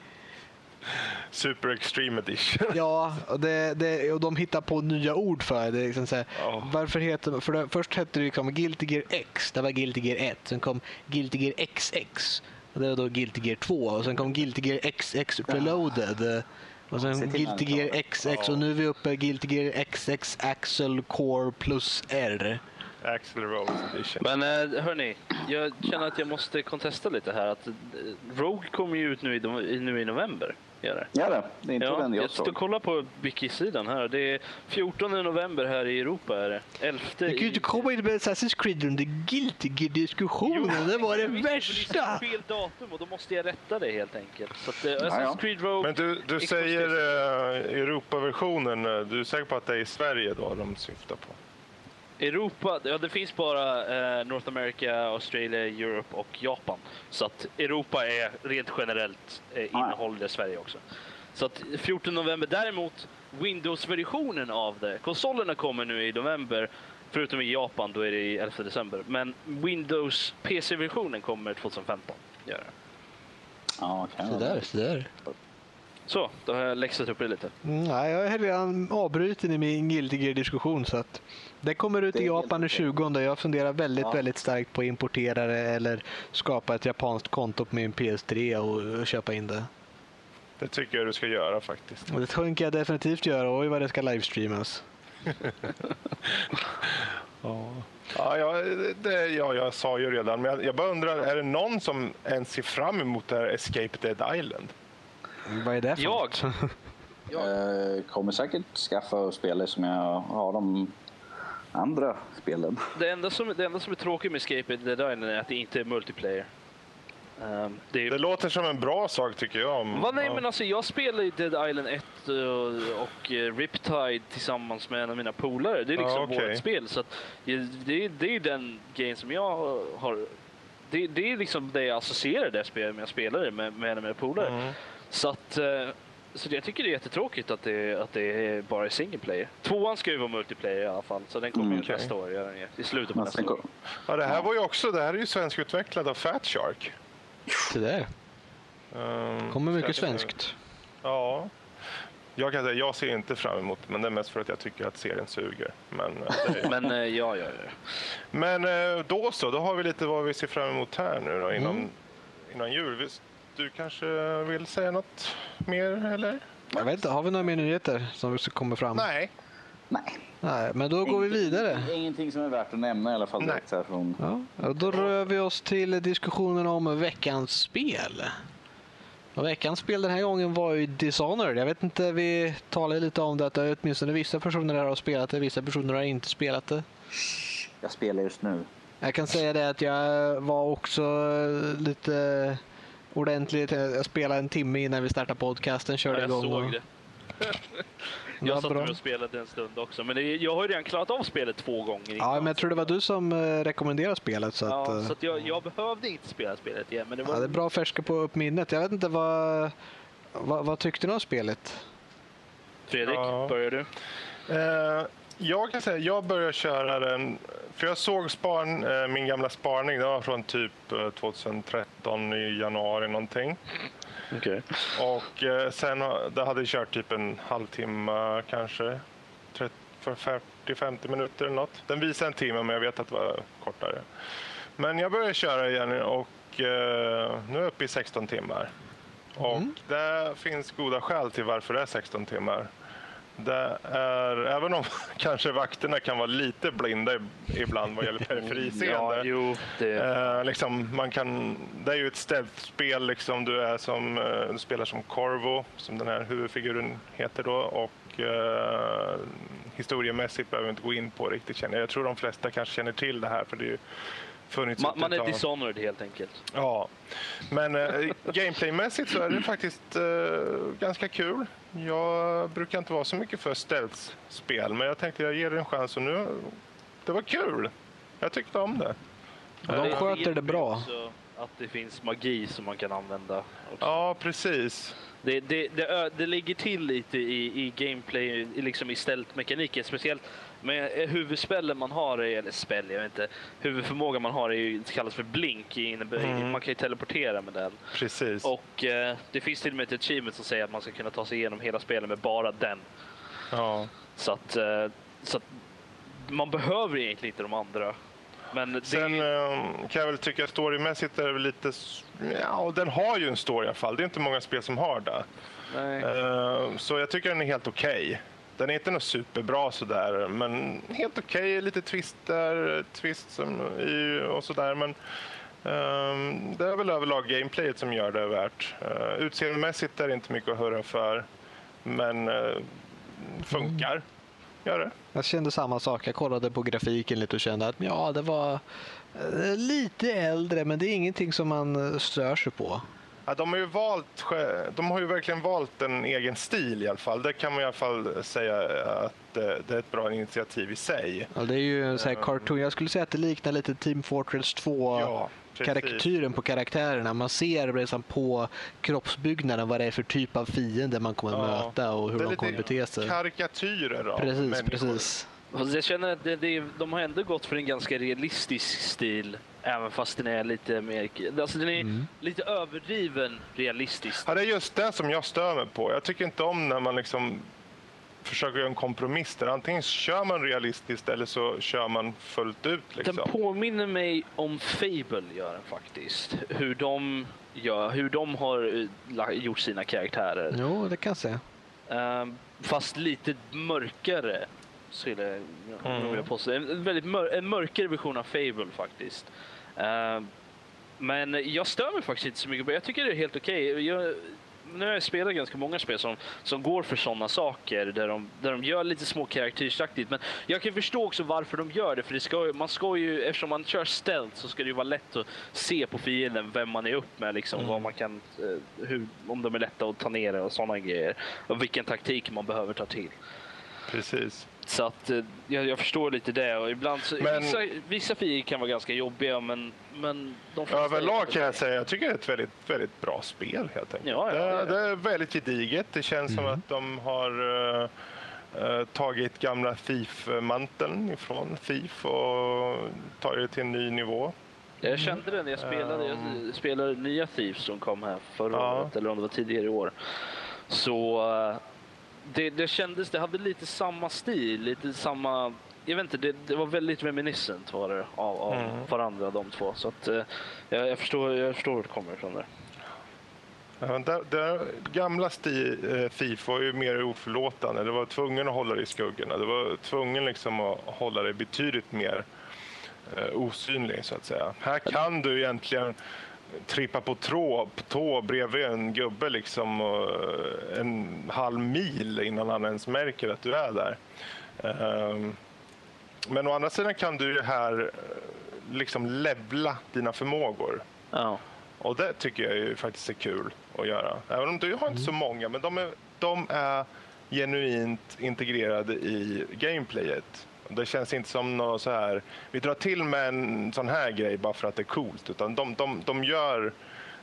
Speaker 2: Super Extreme Edition.
Speaker 1: Ja, och, det, det, och de hittar på nya ord för det. liksom så här,
Speaker 2: Ja.
Speaker 1: Varför heter för det, Först hette det liksom Guilty Gear X, det var Guilty Gear 1. Sen kom Guilty Gear XX, och det var då Guilty Gear 2. Och sen kom Guilty Gear XX Reloaded. Och
Speaker 4: Se
Speaker 1: sen Guilty Gear. XX och nu är vi uppe i Guilty Gear XX Axel Core plus R.
Speaker 2: Axel Rose Edition.
Speaker 3: Men eh, hörni, jag känner att jag måste kontesta lite här. Att eh, Rogue kommer ju ut nu i, i- nu i november. Gör det.
Speaker 4: Ja, det. är inte
Speaker 3: Ja,
Speaker 4: den jag
Speaker 3: jag ska
Speaker 4: såg.
Speaker 3: kolla på wiki-sidan här. Det är 14 november här i Europa. Är det. 11
Speaker 1: Du kan ju inte komma in med Assassin's Creed under Guilty Gear-diskussionen. Det var det
Speaker 3: Jag men det
Speaker 1: värsta!
Speaker 3: är fel datum och då måste jag rätta det helt enkelt. Så att,
Speaker 4: ja.
Speaker 3: Assassin's Creed Rogue...
Speaker 2: Men du, du säger
Speaker 3: 360.
Speaker 2: uh, Europaversionen. eh, Du är säker på att det är i Sverige då de syftar på?
Speaker 3: Europa, ja det finns bara eh, North America, Australia, Europe och Japan. Så att Europa är rent generellt eh, innehåller det Sverige också. Så att 14 november däremot, Windows-versionen av det. Konsolerna kommer nu i november, förutom i Japan, då är det i 11 december. Men Windows PC-versionen kommer 2015. Gör det.
Speaker 4: Ja, kan
Speaker 1: Så där, så där.
Speaker 3: Så, då har jag läxat upp det lite.
Speaker 1: Mm, nej, jag är redan avbruten i min Guilty Gear-diskussion. Så att det kommer ut
Speaker 4: Det
Speaker 1: i Japan den
Speaker 4: okej.
Speaker 1: 20. Jag funderar väldigt,
Speaker 4: Ja.
Speaker 1: väldigt starkt på att importera det eller skapa ett japanskt konto på min PS3 och, och köpa in det.
Speaker 2: Det tycker jag du ska göra faktiskt.
Speaker 1: Och det tänker jag definitivt göra. Oj, vad det ska livestreamas.
Speaker 2: Ja, ja, det, ja, jag sa ju redan, men jag, jag bara undrar, är det någon som ens ser fram emot det här Escape Dead Island?
Speaker 1: Vad är det för
Speaker 3: Jag?
Speaker 4: Eh, kommer säkert skaffa och spela som jag har de andra spelen.
Speaker 3: Det enda som, det enda som är tråkigt med Escape Dead Island är att det inte är multiplayer. Ehm, det är
Speaker 2: Det låter som en bra sak tycker jag. Om,
Speaker 3: Va, nej,
Speaker 2: ja.
Speaker 3: men alltså, jag spelar i Dead Island 1 och, och eh, Riptide tillsammans med en av mina polare. Det är liksom
Speaker 2: Ja, okej.
Speaker 3: vårt spel. Så att, eh, det, är- det är den game som jag har... Det, det är liksom det jag associerar det spelet med jag spelar det med, med en av mina polare.
Speaker 2: Mm.
Speaker 3: Så att... Så jag tycker det är jättetråkigt att det, att det är bara är single player. Tvåan ska ju vara multiplayer i alla fall, så den kommer
Speaker 4: Mm,
Speaker 3: ju nästa år. gör den. I slutet på nästa år.
Speaker 2: Ja, det här var ju också, det här är ju svenskutvecklat av Fat Shark.
Speaker 1: Så där.
Speaker 2: Um,
Speaker 1: kommer mycket
Speaker 2: jag-
Speaker 1: svenskt.
Speaker 2: Ja. Jag kan säga, jag ser inte fram emot det, men det är mest för att jag tycker att serien suger. Men, eh, det
Speaker 3: Men eh, ja, ja, ja.
Speaker 2: men eh, då så, då har vi lite vad vi ser fram emot här nu då innan,
Speaker 1: Mm.
Speaker 2: innan jul. Du kanske vill säga något mer eller?
Speaker 1: Jag vet inte, har vi några mer nyheter som kommer fram?
Speaker 2: Nej.
Speaker 4: nej.
Speaker 1: Nej, men då går vi vidare.
Speaker 4: Ingenting som är värt att nämna i alla fall. Direkt här från,
Speaker 1: Ja, då rör vi oss till diskussionen om veckans spel. Och veckans spel den här gången var ju Dishonored. Jag vet inte, vi talade lite om det att åtminstone vissa personer här har spelat det, vissa personer har inte spelat det.
Speaker 4: jag spelar just nu.
Speaker 1: Jag kan säga det att jag var också lite ordentligt, jag spelade en timme innan vi startade podcasten, körde
Speaker 3: jag
Speaker 1: igång.
Speaker 3: såg
Speaker 1: och-
Speaker 3: det. Jag satt och spelade en stund också. Men det, jag har ju redan klarat av spelet två gånger
Speaker 1: Ja, men jag tror det var du som eh, rekommenderade spelet. Så att,
Speaker 3: ja,
Speaker 1: eh,
Speaker 3: så att jag, jag behövde inte spela spelet igen. Men det var...
Speaker 1: ja, det är bra att färska på upp minnet. Jag vet inte vad, vad, vad tyckte du om spelet?
Speaker 3: Fredrik,
Speaker 2: Ja.
Speaker 3: börjar du?
Speaker 2: Eh, jag kan säga, jag började köra den, för jag såg span, eh, min gamla sparning, det var från typ eh, 2013 i januari någonting.
Speaker 3: Okej.
Speaker 2: Och eh, sen det hade jag kört typ en halvtimme kanske. 30 för 40-50 minuter eller något. Den visade en timme men jag vet att det var kortare. Men jag började köra igen och eh, nu är jag uppe i 16 timmar. Och det finns goda skäl till varför det är 16 timmar. Det är, även om kanske vakterna kan vara lite blinda ibland vad gäller periferiseende.
Speaker 3: Ja, jo, det...
Speaker 2: Eh, liksom, man kan, det är ju ett stealth-spel. Liksom, du, är som, eh, du spelar som Corvo, som den här huvudfiguren heter. Då, och, eh, historiemässigt behöver vi inte gå in på riktigt. Känner jag. tror de flesta kanske känner till det här. För det är ju
Speaker 3: Man, man är. Dishonored helt enkelt.
Speaker 2: Ja, men eh, gameplaymässigt så är det faktiskt eh, ganska kul. Jag brukar inte vara så mycket för stealth-spel, men jag tänkte jag ger det en chans och nu, det var kul. Jag tyckte om det.
Speaker 1: Ja, de sköter det bra.
Speaker 3: Att det finns magi som man kan använda. Också.
Speaker 2: Ja, precis.
Speaker 3: Det, det, det, det ligger till lite i, i gameplay, i- liksom i stealth-mekaniken. Speciellt med eh, huvudspellen man har, är- eller spel, jag vet inte. Huvudförmågan man har är ju, kallas för blink. i
Speaker 2: Mm.
Speaker 3: Man kan ju teleportera med den.
Speaker 2: Precis.
Speaker 3: Och eh, det finns till och med ett achievement som säger att man ska kunna ta sig igenom hela spelet med bara den.
Speaker 2: Ja.
Speaker 3: Så att, eh, så att man behöver egentligen inte de andra. Men det,
Speaker 2: Sen eh, kan jag väl tycka storymässigt är det väl lite... Ja, den har ju en story i alla fall. Det är inte många spel som har det.
Speaker 3: nej.
Speaker 2: Eh, Så jag tycker den är helt okej. Den är inte något superbra sådär, men helt okej. Lite twister, twist som och sådär. Men ehm, det är väl överlag gameplayet som gör det värt. Uh, utseendemässigt är det inte mycket att höra för, men uh, funkar. Gör det.
Speaker 1: Jag kände samma sak. Jag kollade på grafiken lite och kände att ja, det var eh, lite äldre, men det är ingenting som man stör sig på.
Speaker 2: Ja, de, har ju valt, de har ju verkligen valt en egen stil i alla fall. Det kan man i alla fall säga att det är ett bra initiativ i sig.
Speaker 1: Ja, det är ju en sån här cartoon. Jag skulle säga att det liknar lite Team Fortress 2
Speaker 2: Ja,
Speaker 1: karaktären på karaktärerna. Man ser liksom på kroppsbyggnaden vad det är för typ av fiende man kommer
Speaker 2: Ja.
Speaker 1: möta och hur de kommer bete sig.
Speaker 2: karikatyrer av
Speaker 1: Precis,
Speaker 2: människor.
Speaker 1: precis.
Speaker 3: Fast jag känner att det, det, de har ändå gått för en ganska realistisk stil. Även fast den är lite mer... Alltså den är
Speaker 1: Mm.
Speaker 3: lite överdriven realistisk.
Speaker 2: Ja, det är just det som jag stör mig på. Jag tycker inte om när man liksom försöker göra en kompromiss där. Antingen kör man realistiskt eller så kör man fullt ut. Liksom.
Speaker 3: Den påminner mig om Fable gör den faktiskt. Hur de, gör, hur de har eh, gjort sina karaktärer.
Speaker 1: Jo, det kan jag säga.
Speaker 3: Ehm, fast lite mörkare. Skulle jag
Speaker 2: Mm.
Speaker 3: vilja påstå. En, väldigt mör, en mörkare version av Fable faktiskt. Ehm, men jag stör mig faktiskt inte så mycket på. Jag tycker det är helt okej. Jag, nu har jag spelat ganska många spel som, som går för sådana saker där de, där de gör lite små karaktärsaktigt. Men jag kan förstå också varför de gör det. För det ska, man ska ju, eftersom man kör stealth så ska det ju vara lätt att se på fienden vem man är upp med. Liksom, vad man kan, eh, hur, om de är lätta att ta ner och sådana grejer. Och vilken taktik man behöver ta till.
Speaker 2: Precis.
Speaker 3: Så att eh, jag, jag förstår lite det. Och ibland så,
Speaker 2: Men-
Speaker 3: vissa, vissa fiender kan vara ganska jobbiga men, men de flesta
Speaker 2: Överlag kan jag säga jag tycker det är ett väldigt, väldigt bra spel helt enkelt.
Speaker 3: Ja, ja,
Speaker 2: det,
Speaker 3: det är
Speaker 2: väldigt gediget. Det känns som att de har eh, eh, tagit gamla Thief-manteln ifrån Thief och tagit det till en ny nivå.
Speaker 3: Jag kände det när jag spelade,
Speaker 2: Um.
Speaker 3: jag spelade nya Thieves som kom här förra
Speaker 2: Ja.
Speaker 3: året, eller om det var tidigare i år. Så det, det kändes, det hade lite samma stil, lite samma... Jag vet inte, det, det var väldigt reminiscent var det av, av
Speaker 2: Mm.
Speaker 3: varandra de två. Så att, eh, jag, jag, förstår, jag förstår det kommer ifrån där.
Speaker 2: Ja, det, det gamla sti, eh, Thief var ju mer oförlåtande. Det var tvungen att hålla det i skuggorna. Det var tvungen liksom att hålla det betydligt mer eh, osynlig så att säga. Här kan du egentligen trippa på tå, på tå bredvid en gubbe liksom eh, en halv mil innan han ens märker att du är där. Ehm, men å andra sidan kan du här eh, liksom levla dina förmågor.
Speaker 3: Ja.
Speaker 2: Och det tycker jag ju faktiskt är kul att göra. Även om du har inte så många, men de är, de är genuint integrerade i gameplayet. Det känns inte som något så här, vi drar till med en sån här grej bara för att det är coolt. Utan de, de, de gör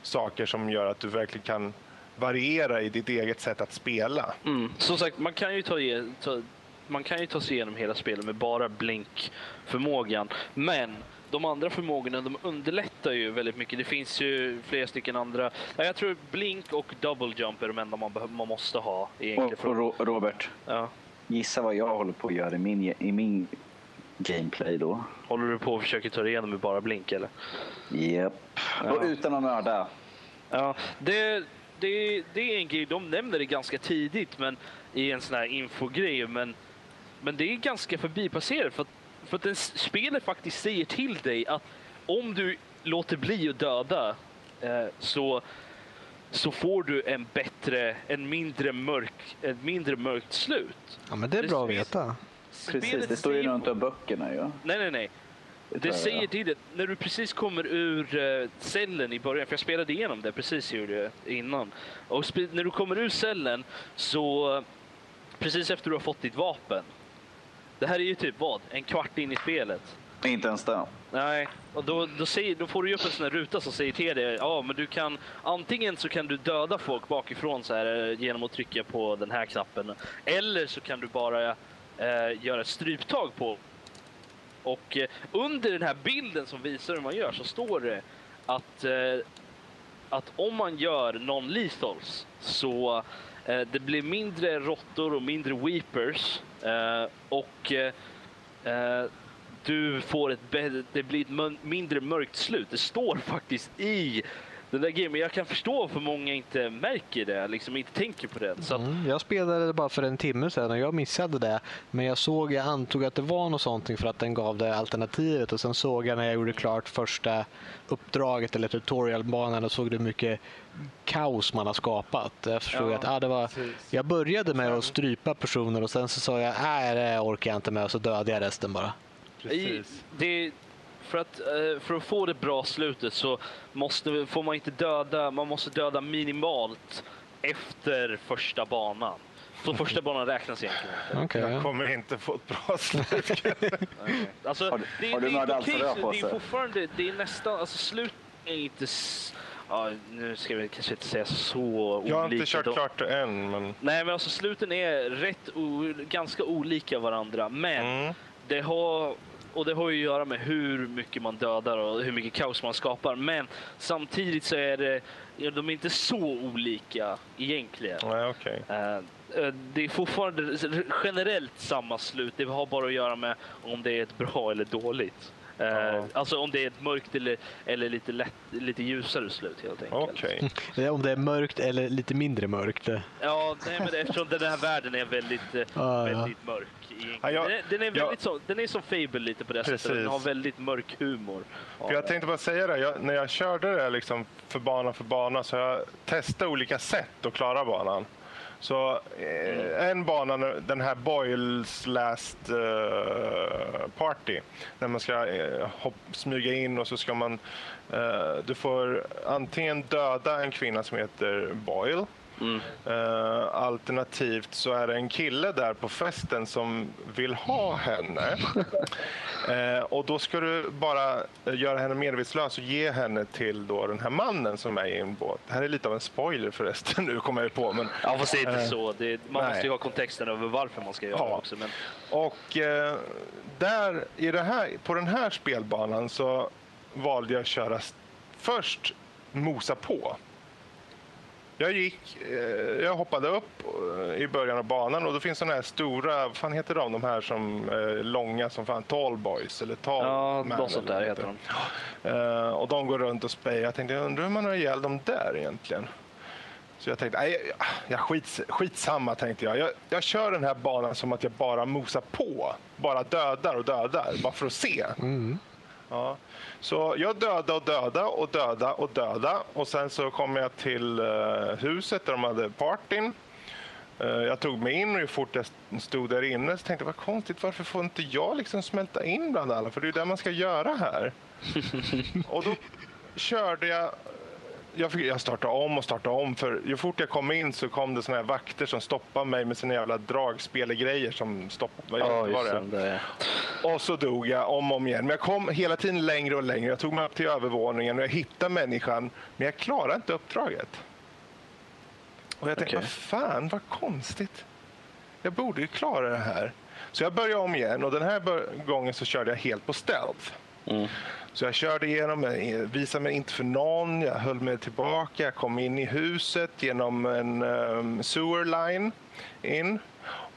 Speaker 2: saker som gör att du verkligen kan variera i ditt eget sätt att spela.
Speaker 3: Mm. Som sagt, man kan ju ta, ta, man kan ju ta sig igenom hela spelet med bara blinkförmågan. Men de andra förmågorna de underlättar ju väldigt mycket. Det finns ju flera stycken andra. Ja, Jag tror blink och double jump är de enda man, behöver, man måste ha egentligen.
Speaker 4: Och,
Speaker 3: för-
Speaker 4: och Ro- Robert,
Speaker 3: ja.
Speaker 4: Gissa vad jag håller på att göra i min, i min gameplay då?
Speaker 3: Håller du på och försöker ta dig igenom med bara blink eller?
Speaker 4: Japp.
Speaker 3: Ja.
Speaker 4: Och utan att nörda.
Speaker 3: Ja, det, det, det är en grej. De nämner det ganska tidigt men, i en sån här infogrej. Men, men det är ganska förbipasserat. För att, för att spelet faktiskt säger till dig att om du låter bli att döda eh, så, så får du en bättre, en mindre mörk, ett mindre mörkt slut.
Speaker 1: Ja, men det är
Speaker 3: Det
Speaker 1: bra att veta.
Speaker 4: Precis, det står ju runt om böckerna ju.
Speaker 3: Nej, nej, nej. Det säger till det, när du precis kommer ur uh, cellen i början, för jag spelade igenom det precis gjorde innan. Och när du kommer ur cellen så, precis efter du har fått ditt vapen. Det här är ju typ vad? En kvart in i spelet.
Speaker 4: Inte ens det.
Speaker 3: Nej, och då, då, säger, då får du upp en sån här ruta som säger till dig, ja men du kan antingen så kan du döda folk bakifrån så här eh, genom att trycka på den här knappen. Eller så kan du bara eh, göra ett stryptag på. Och eh, under den här bilden som visar hur man gör så står det att, eh, att om man gör non-lethals så eh, det blir mindre råttor och mindre weepers eh, och eh, eh, du får ett det blir ett mindre mörkt slut. Det står faktiskt i den där grejen. Men jag kan förstå varför många inte märker det, liksom inte tänker på det. Så att...
Speaker 1: mm, jag spelade det bara för en timme sedan och jag missade det. Men jag såg, jag antog att det var något sånt för att den gav det alternativet och sen såg jag när jag gjorde klart första uppdraget eller tutorialbanan och såg det mycket kaos man har skapat. Jag förstod ja, att ah, det var, jag började med att strypa personer och sen så sa jag nej det orkar jag inte med och så dödade jag resten bara.
Speaker 3: Precis. det, för, att, eh, för att få det bra slutet så måste, får man inte döda, man måste döda minimalt efter första banan. Så första banan räknas egentligen
Speaker 2: inte. Okay, jag kommer inte få ett bra slut. okay.
Speaker 4: alltså, har, det, har du
Speaker 3: några okay, Det är fortfarande, det är nästan, alltså slutet är inte Ja, nu ska vi kanske inte säga så olika.
Speaker 2: Jag har inte kört då. klart det än. Men...
Speaker 3: Nej, men alltså sluten är rätt ganska olika varandra. Men mm. det har och det har ju att göra med hur mycket man dödar och hur mycket kaos man skapar. Men samtidigt så är det, de är inte så olika egentligen.
Speaker 2: Nej, okay.
Speaker 3: Eh, eh, det är fortfarande generellt samma slut. Det har bara att göra med om det är ett bra eller dåligt. Ja. Alltså om det är ett mörkt eller, eller lite, lätt, lite ljusare slut helt enkelt.
Speaker 2: Okay.
Speaker 1: om det är mörkt eller lite mindre mörkt.
Speaker 3: Ja, nej, men eftersom den här världen är väldigt, väldigt ja. mörk Ja, jag, den, den, är väldigt jag, så, den är som Fable lite på det precis. sättet. Den har väldigt mörk humor.
Speaker 2: För jag tänkte bara säga det, jag, när jag körde det liksom för bana för bana så jag testat olika sätt att klara banan. Så eh, en bana, den här Boyles Last eh, Party, när man ska eh, hopp, smyga in och så ska man... Eh, du får antingen döda en kvinna som heter Boyle Mm. Uh, alternativt så är det en kille där på festen som vill ha henne. uh, och då ska du bara göra henne medvetslös och ge henne till då den här mannen som är i en båt. Det här är lite av en spoiler förresten, nu kommer jag på. Men,
Speaker 3: ja, fast det är inte uh, så. Det, man nej. måste ju ha kontexten över varför man ska göra ja. det också. Men...
Speaker 2: Och där, i det här, på den här spelbanan så valde jag att köra först mosa på. Jag gick, eh, jag hoppade upp eh, i början av banan och då finns sådana här stora, vad fan heter de, de här som är eh, långa som fan, tall boys eller tall
Speaker 3: Ja, något sånt där heter
Speaker 2: de. och de går runt och spejar. Jag tänkte, jag undrar hur man har ihjäl dem där egentligen. Så jag tänkte, nej, ja, skits, skitsamma tänkte jag. jag. Jag kör den här banan som att jag bara mosar på. Bara dödar och dödar, bara för att se. Mm. Ja. Så jag döda och döda och döda och döda och sen så kom jag till uh, huset där de hade partyn. Uh, jag tog mig in och ju fort jag stod där inne så tänkte jag vad konstigt, varför får inte jag liksom smälta in bland alla? För det är det man ska göra här. och då körde jag jag, fick, jag startade om och startade om. För ju fort jag kom in så kom det såna här vakter som stoppade mig med sina jävla dragspelgrejer som stoppade.
Speaker 3: Ja, just det.
Speaker 2: Och så dog jag om och om igen. Men jag kom hela tiden längre och längre. Jag tog mig upp till övervåningen och jag hittade människan. Men jag klarade inte uppdraget. Och jag tänkte, okay. vad fan, vad konstigt. Jag borde ju klara det här. Så jag började om igen och den här gången så körde jag helt på stealth. Mm. Så jag körde igenom, visade mig inte för någon, jag höll mig tillbaka, jag kom in i huset genom en um, sewer line in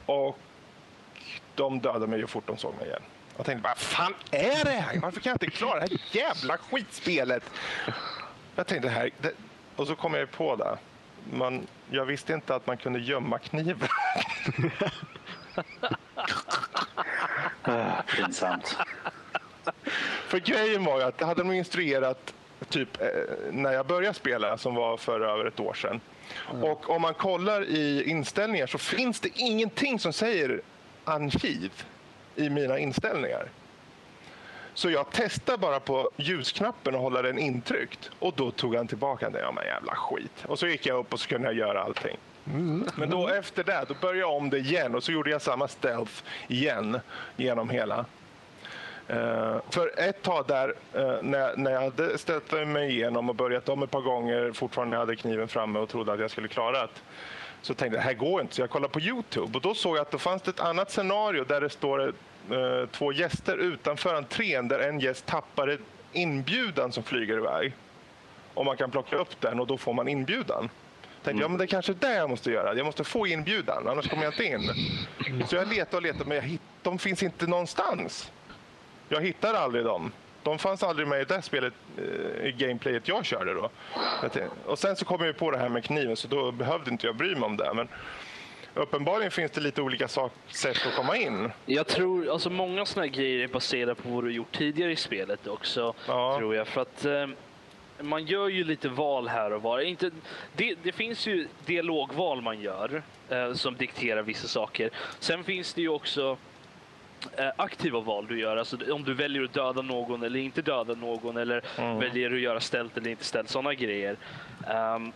Speaker 2: och de dödade mig ju fort de såg mig igen. Jag tänkte, vad fan är det här? Varför kan jag inte klara det här jävla skitspelet? Jag tänkte, här, det, och så kom jag på det. Man, jag visste inte att man kunde gömma kniven.
Speaker 4: Pinsamt.
Speaker 2: För grejen var ju att hade de instruerat typ eh, när jag började spela, som var för över ett år sedan. Mm. Och om man kollar i inställningar så finns det ingenting som säger arkiv i mina inställningar. Så jag testade bara på ljusknappen och hålla den intryckt. Och då tog han tillbaka den. Ja men jävla skit. Och så gick jag upp och så kunde jag göra allting. Men då efter det, då började jag om det igen och så gjorde jag samma stealth igen genom hela. Eh, för ett tag där, uh, när, när jag hade ställt mig igenom och börjat om ett par gånger, fortfarande hade kniven framme och trodde att jag skulle klara det. Så tänkte jag, det här går inte. Så jag kollade på Youtube och då såg jag att det fanns ett annat scenario där det står uh, två gäster utanför entrén där en gäst tappar inbjudan som flyger iväg. Och man kan plocka upp den och då får man inbjudan. Tänkte, mm. ja, men det är kanske det jag måste göra. Jag måste få inbjudan, annars kommer jag inte in. Så jag letade och letade, men jag hitt, de finns inte någonstans. Jag hittar aldrig dem. De fanns aldrig med i det spelet, eh, i gameplayet jag körde då. Och sen så kom jag på det här med kniven så då behövde inte jag bry mig om det. Men uppenbarligen finns det lite olika sätt att komma in.
Speaker 3: Jag tror, alltså många sådana grejer är baserade på vad du gjort tidigare i spelet också, ja. tror jag. För att eh, man gör ju lite val här och var. Inte, det, det finns ju dialogval man gör eh, som dikterar vissa saker. Sen finns det ju också aktiva val du gör. Alltså om du väljer att döda någon eller inte döda någon eller mm. väljer att göra ställt eller inte ställt. Sådana grejer. Um,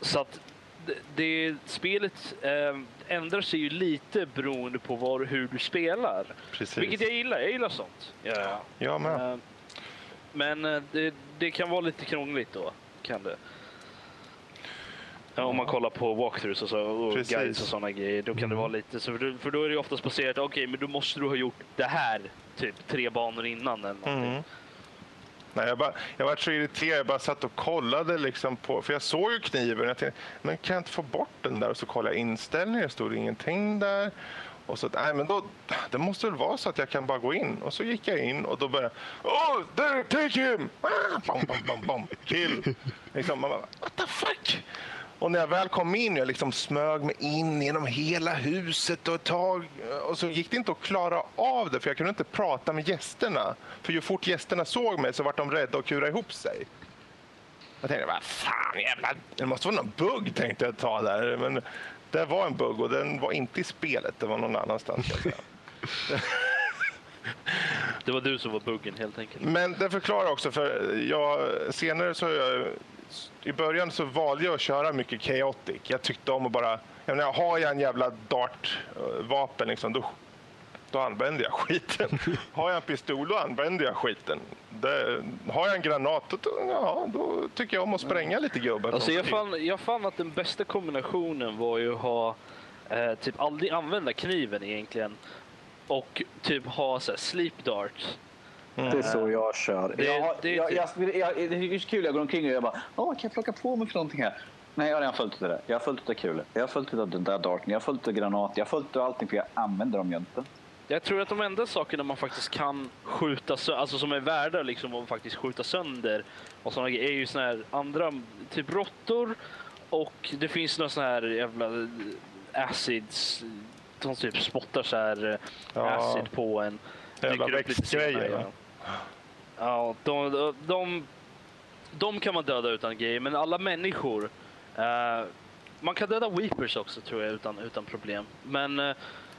Speaker 3: så att det, det spelet um, ändrar sig ju lite beroende på var, hur du spelar. Precis. Vilket jag gillar. Jag gillar sånt.
Speaker 2: Ja, med. Uh,
Speaker 3: men uh, det, det, kan vara lite krångligt då. Kan det. Ja, om man kollar på walkthroughs och, så, och guides och sådana grejer, då kan mm. det vara lite så. För då, är det oftast baserat, okej, okay, men då måste du ha gjort det här typ tre banor innan eller någonting. Mm.
Speaker 2: Nej, jag, bara, jag var så irriterad, jag bara satt och kollade liksom på, för jag såg ju kniven. Jag tänkte, men kan jag inte få bort den där? Och så kollade jag inställningar, det stod ingenting där. Och så, nej men då, det måste väl vara så att jag kan bara gå in. Och så gick jag in och då började Oh, there, take him! Ah, bom, bom, bom, bom. Kill! Liksom, man bara, what the fuck? Och när jag väl kom in, jag liksom smög mig in genom hela huset och ett tag. Och så gick det inte att klara av det, för jag kunde inte prata med gästerna. För ju fort gästerna såg mig så var de rädda och kurade ihop sig. Jag tänkte, vad fan, jävla, det måste vara någon bugg, tänkte jag ta där. Men det var en bugg och den var inte i spelet, det var någon annanstans.
Speaker 3: Det var du som var buggen helt enkelt.
Speaker 2: Men det förklarar också, för jag, senare så har jag i början så valde jag att köra mycket chaotic. Jag tyckte om att bara... Jag menar, har jag en jävla dart-vapen liksom, då, då använder jag skiten. har jag en pistol, då använder jag skiten. Det, har jag en granat, då, ja, då tycker jag om att spränga lite gubbar.
Speaker 3: Alltså jag, fann, jag fann att den bästa kombinationen var ju att ha, eh, typ aldrig använda kniven egentligen. Och typ ha så här, sleep dart
Speaker 4: Mm. Det är så jag kör. Det, jag, det, jag, jag, jag, det är kul, jag går omkring och jag bara, Åh, kan jag plocka på mig för någonting här? Nej, jag har redan följt det där. Jag har följt av kulor. Jag har följt av den där darten. Jag har följt av granat. Jag har följt av allting för jag använder dem ju inte.
Speaker 3: Jag tror att de enda sakerna man faktiskt kan skjuta alltså som är värda liksom att faktiskt skjuta sönder och sådana är ju såna här andra, typ råttor och det finns några sådana här jävla acids som typ spottar så här ja. acid på en.
Speaker 2: Jävla växtgrejer.
Speaker 3: Ja, de, de, de, de kan man döda utan grejer, men alla människor. Uh, man kan döda Weepers också tror jag utan, utan problem. Men, uh,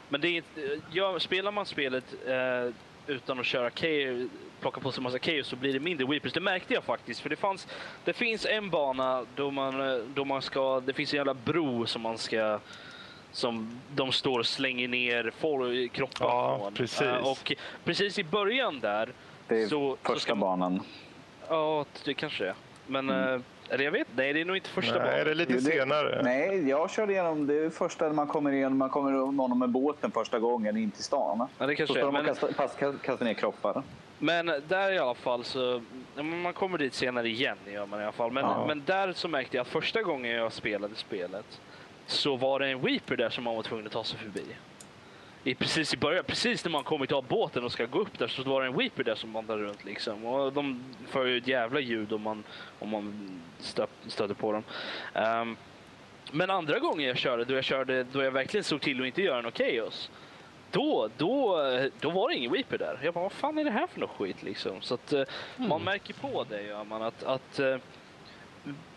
Speaker 3: men det är, ja, spelar man spelet uh, utan att köra chaos, plocka på sig massa chaos så blir det mindre Weepers. Det märkte jag faktiskt. För det, fanns, det finns en bana då man, då man ska, det finns en jävla bro som man ska som de står och slänger ner kroppar
Speaker 2: ja, från. Precis.
Speaker 3: och precis i början där
Speaker 4: det är så, första så banan.
Speaker 3: Ja, det kanske är. Men, mm. Eh, eller jag vet Nej, det är nog inte första nej, banan.
Speaker 2: Är det lite det, senare?
Speaker 4: Nej, jag körde igenom det är första när man kommer igen, man kommer någon med båten första gången in till stan.
Speaker 3: Ja, det kanske så
Speaker 4: står de och kastar, kastar ner kroppar.
Speaker 3: Men där i alla fall så, man kommer dit senare igen gör man i alla fall. Men, ja. men där så märkte jag att första gången jag spelade spelet så var det en Weeper där som man var tvungen att ta sig förbi i, precis i början, precis när man kommit av båten och ska gå upp där så var det en Weeper där som vandrade runt liksom. Och de för ju ett jävla ljud om man, om man stö, stöter på dem. Um, men andra gången jag körde, då jag körde, då jag verkligen såg till att inte göra något chaos. Då, då, då var det ingen Weeper där. Jag bara, vad fan är det här för något skit liksom? Så att uh, mm. man märker på det gör man att, att uh,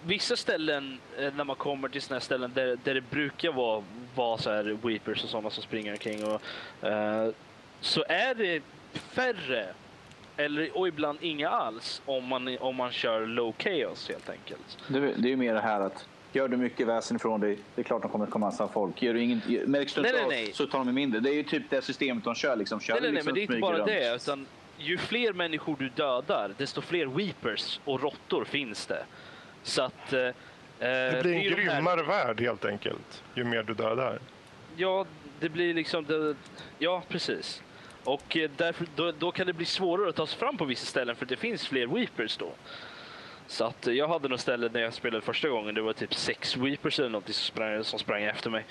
Speaker 3: vissa ställen, eh, när man kommer till sådana ställen där, där det brukar vara, vara så här weepers och sådana som springer omkring och, uh, så är det färre eller, och ibland inga alls om man, om man kör low chaos helt enkelt.
Speaker 4: Det, det är ju mer det här att Gör du mycket väsen ifrån dig, det är klart de kommer komma massa folk. Gör du ingen, märks du
Speaker 3: Nej,
Speaker 4: inte
Speaker 3: nej,
Speaker 4: av
Speaker 3: nej.
Speaker 4: så tar de mindre. Det är ju typ det systemet de kör. Liksom. Kör
Speaker 3: Nej, nej, nej,
Speaker 4: liksom
Speaker 3: men det är inte bara
Speaker 4: runt.
Speaker 3: det. Utan ju fler människor du dödar, desto fler weepers och råttor finns det. Så att... Eh,
Speaker 2: Det blir en
Speaker 3: ju de här-
Speaker 2: grymmare värld helt enkelt, ju mer du dödar.
Speaker 3: Ja, det blir liksom... Det, ja, precis. Och eh, därför, då, då kan det bli svårare att ta sig fram på vissa ställen för det finns fler weepers då. Så att eh, jag hade något ställe när jag spelade första gången, det var typ sex weepers eller något som sprang, som sprang efter mig.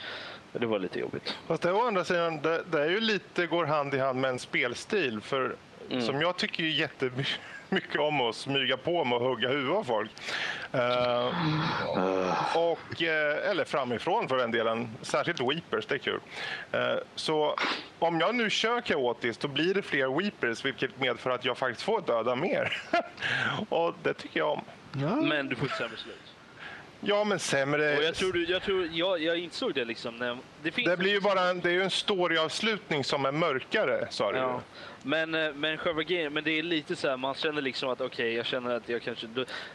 Speaker 3: Det var lite jobbigt.
Speaker 2: Fast det är å andra sidan, det, det är ju lite går hand i hand med en spelstil. För
Speaker 3: Mm.
Speaker 2: som jag tycker ju jättemycket om att smyga på med och hugga huvudet av folk. Eh, och, eh, eller framifrån för den delen. Särskilt weepers, det är kul. Eh, så om jag nu kör kaotiskt då blir det fler weepers vilket medför att jag faktiskt får döda mer. och det tycker jag om.
Speaker 1: Ja.
Speaker 3: Men du får ett sämre slut.
Speaker 2: Ja, men sämre...
Speaker 3: Och jag tror, du, jag, tror jag, jag insåg det liksom. När, det, finns
Speaker 2: Det blir ju bara en, det är ju en storyavslutning som är mörkare, sa du.
Speaker 3: Ja. Men, eh, men själva grejen, men det är lite så här, man känner liksom att okej, jag känner att jag kanske...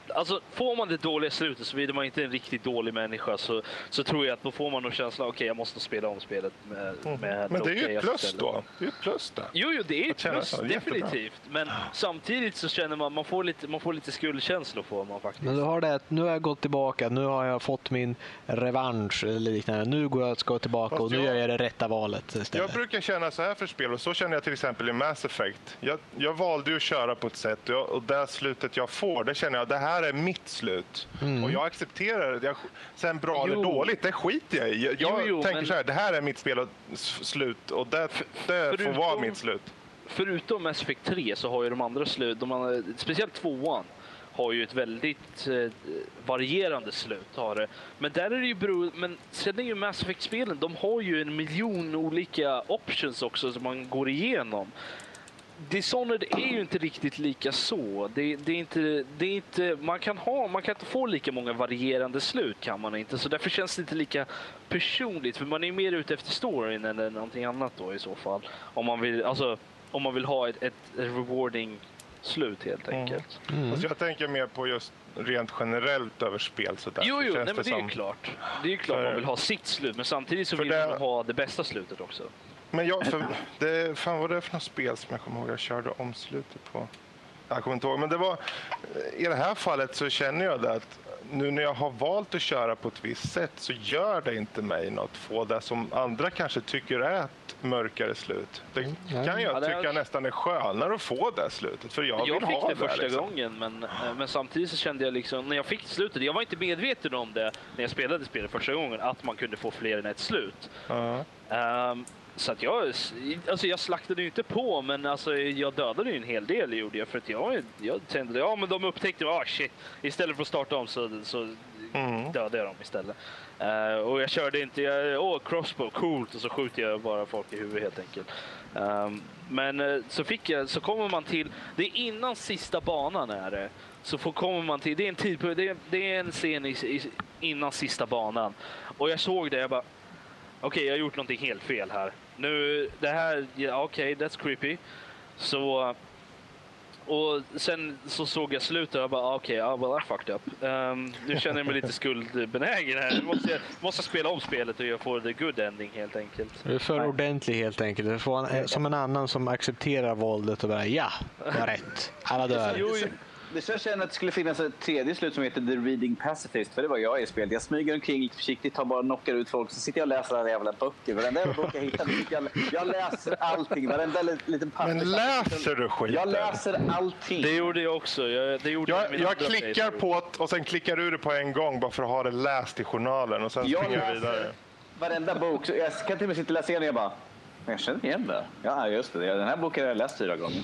Speaker 3: Alltså får man det dåliga slutet, så blir man inte en riktigt dålig människa, så, så tror jag att då får man nog känslan, okej, jag måste spela om spelet med, med
Speaker 2: Mm. Men det är ju ett plus
Speaker 3: istället.
Speaker 2: då. Det är ju ett plus där.
Speaker 3: Jo, jo, det är ett plus, definitivt. Men samtidigt så känner man, man får lite, man får lite skuldkänslor får man faktiskt.
Speaker 1: Men du har det att nu har jag gått tillbaka, nu har jag fått min revansch eller liknande. Nu går jag ska tillbaka
Speaker 2: Fast
Speaker 1: och nu
Speaker 2: jag-
Speaker 1: gör jag det rätta valet
Speaker 2: Jag
Speaker 1: istället.
Speaker 2: brukar känna så här för spel och så känner jag till exempel i Mass Effect. Jag, jag valde ju att köra på ett sätt och, jag, och det slutet jag får, det känner jag det här är mitt slut. Och jag accepterar det. Jag, sen bra eller
Speaker 3: Jo.
Speaker 2: dåligt, det skiter jag i. Jag, jag
Speaker 3: Jo, jo,
Speaker 2: tänker
Speaker 3: men-
Speaker 2: så här, det här är mitt spel och slut och det, det får
Speaker 3: förutom-
Speaker 2: vara mitt slut.
Speaker 3: Förutom Mass Effect 3 så har ju de andra slut, de andra, speciellt tvåan, har ju ett väldigt eh, varierande slut. Har det. Men där är det ju bero, men sen är ju Mass Effect-spelen, de har ju en miljon olika options också som man går igenom. Dishonored är ju inte riktigt lika så. Det, det, är inte, det är inte, man, kan ha, man kan inte få lika många varierande slut kan man inte. Så därför känns det inte lika personligt. För man är mer ute efter storyn än någonting annat då i så fall. Om man vill, alltså, om man vill ha ett, ett rewarding slut helt enkelt.
Speaker 1: Mm.
Speaker 2: Alltså jag tänker mer på just rent generellt över spel. Så där.
Speaker 3: Jo, jo, nej, men det är ju klart. Det är ju klart
Speaker 2: För-
Speaker 3: man vill ha sitt slut, men samtidigt så
Speaker 2: För
Speaker 3: vill
Speaker 2: det-
Speaker 3: man ha det bästa slutet också.
Speaker 2: Men jag, för, det, fan vad det är för något spel som jag kommer ihåg jag körde om slutet på? Jag kommer inte ihåg, men det var i det här fallet så känner jag det att nu när jag har valt att köra på ett visst sätt så gör det inte mig något få det som andra kanske tycker är ett mörkare slut. Det kan
Speaker 3: Ja,
Speaker 2: jag
Speaker 3: det är-
Speaker 2: tycka nästan är skönare att få det slutet för jag,
Speaker 3: Jag,
Speaker 2: vill
Speaker 3: fick
Speaker 2: ha
Speaker 3: det första
Speaker 2: liksom.
Speaker 3: gången, men, eh, men samtidigt så kände jag liksom, när jag fick slutet, jag var inte medveten om det när jag spelade spelet första gången, att man kunde få fler än ett slut.
Speaker 2: Ja.
Speaker 3: Ehm, så att jag, alltså jag slaktade ju inte på, men alltså jag dödade ju en hel del gjorde jag. För att jag, jag tänkte, ja men de upptäckte, ah shit, istället för att starta om så, så
Speaker 2: Mm.
Speaker 3: dödade jag dem istället. Uh, och jag körde inte, jag, åh crossbow, coolt, och så skjuter jag bara folk i huvudet helt enkelt. Um, men uh, så fick jag, så kommer man till, det är innan sista banan är det. Så får, kommer man till, det är en tidpunkt, det är, det är en scen i, i, innan sista banan. Och jag såg det, jag bara, okej okay, jag har gjort någonting helt fel här. Nu, det här, yeah, okej, okay, that's creepy. Så, och sen så såg jag slutet och jag bara, ah, okej, okay, well I fucked up. Ehm, nu känner jag mig lite skuldbenägen här. Nu måste jag måste spela om spelet och jag får the good ending helt enkelt.
Speaker 1: Du är för ordentlig helt enkelt. Du får en, som en annan som accepterar våldet och bara ja, det var rätt. Alla dör.
Speaker 3: Jo.
Speaker 4: Det så jag känner att det skulle finnas ett tredje slut som heter The Reading Pacifist. För det var jag i spelet. Jag smyger omkring lite försiktigt, tar bara knockar ut folk. Så sitter jag och läser alla jävla böcker. Varenda jävla bok jag hittar. Jag, jag läser allting. Varenda li- liten papper.
Speaker 2: Men läser du skiten?
Speaker 4: Jag läser allting.
Speaker 3: Det gjorde jag också. Jag, det gjorde
Speaker 2: Jag, jag klickar på det och sen klickar du det på en gång bara för att ha det läst i journalen och sen
Speaker 4: Jag
Speaker 2: springer jag vidare.
Speaker 4: varenda bok. Så jag kan till och med sitta och läsa igenom och jag bara... "Men Jag känner igen det. Ja, just det. Den här boken har jag läst fyra gånger.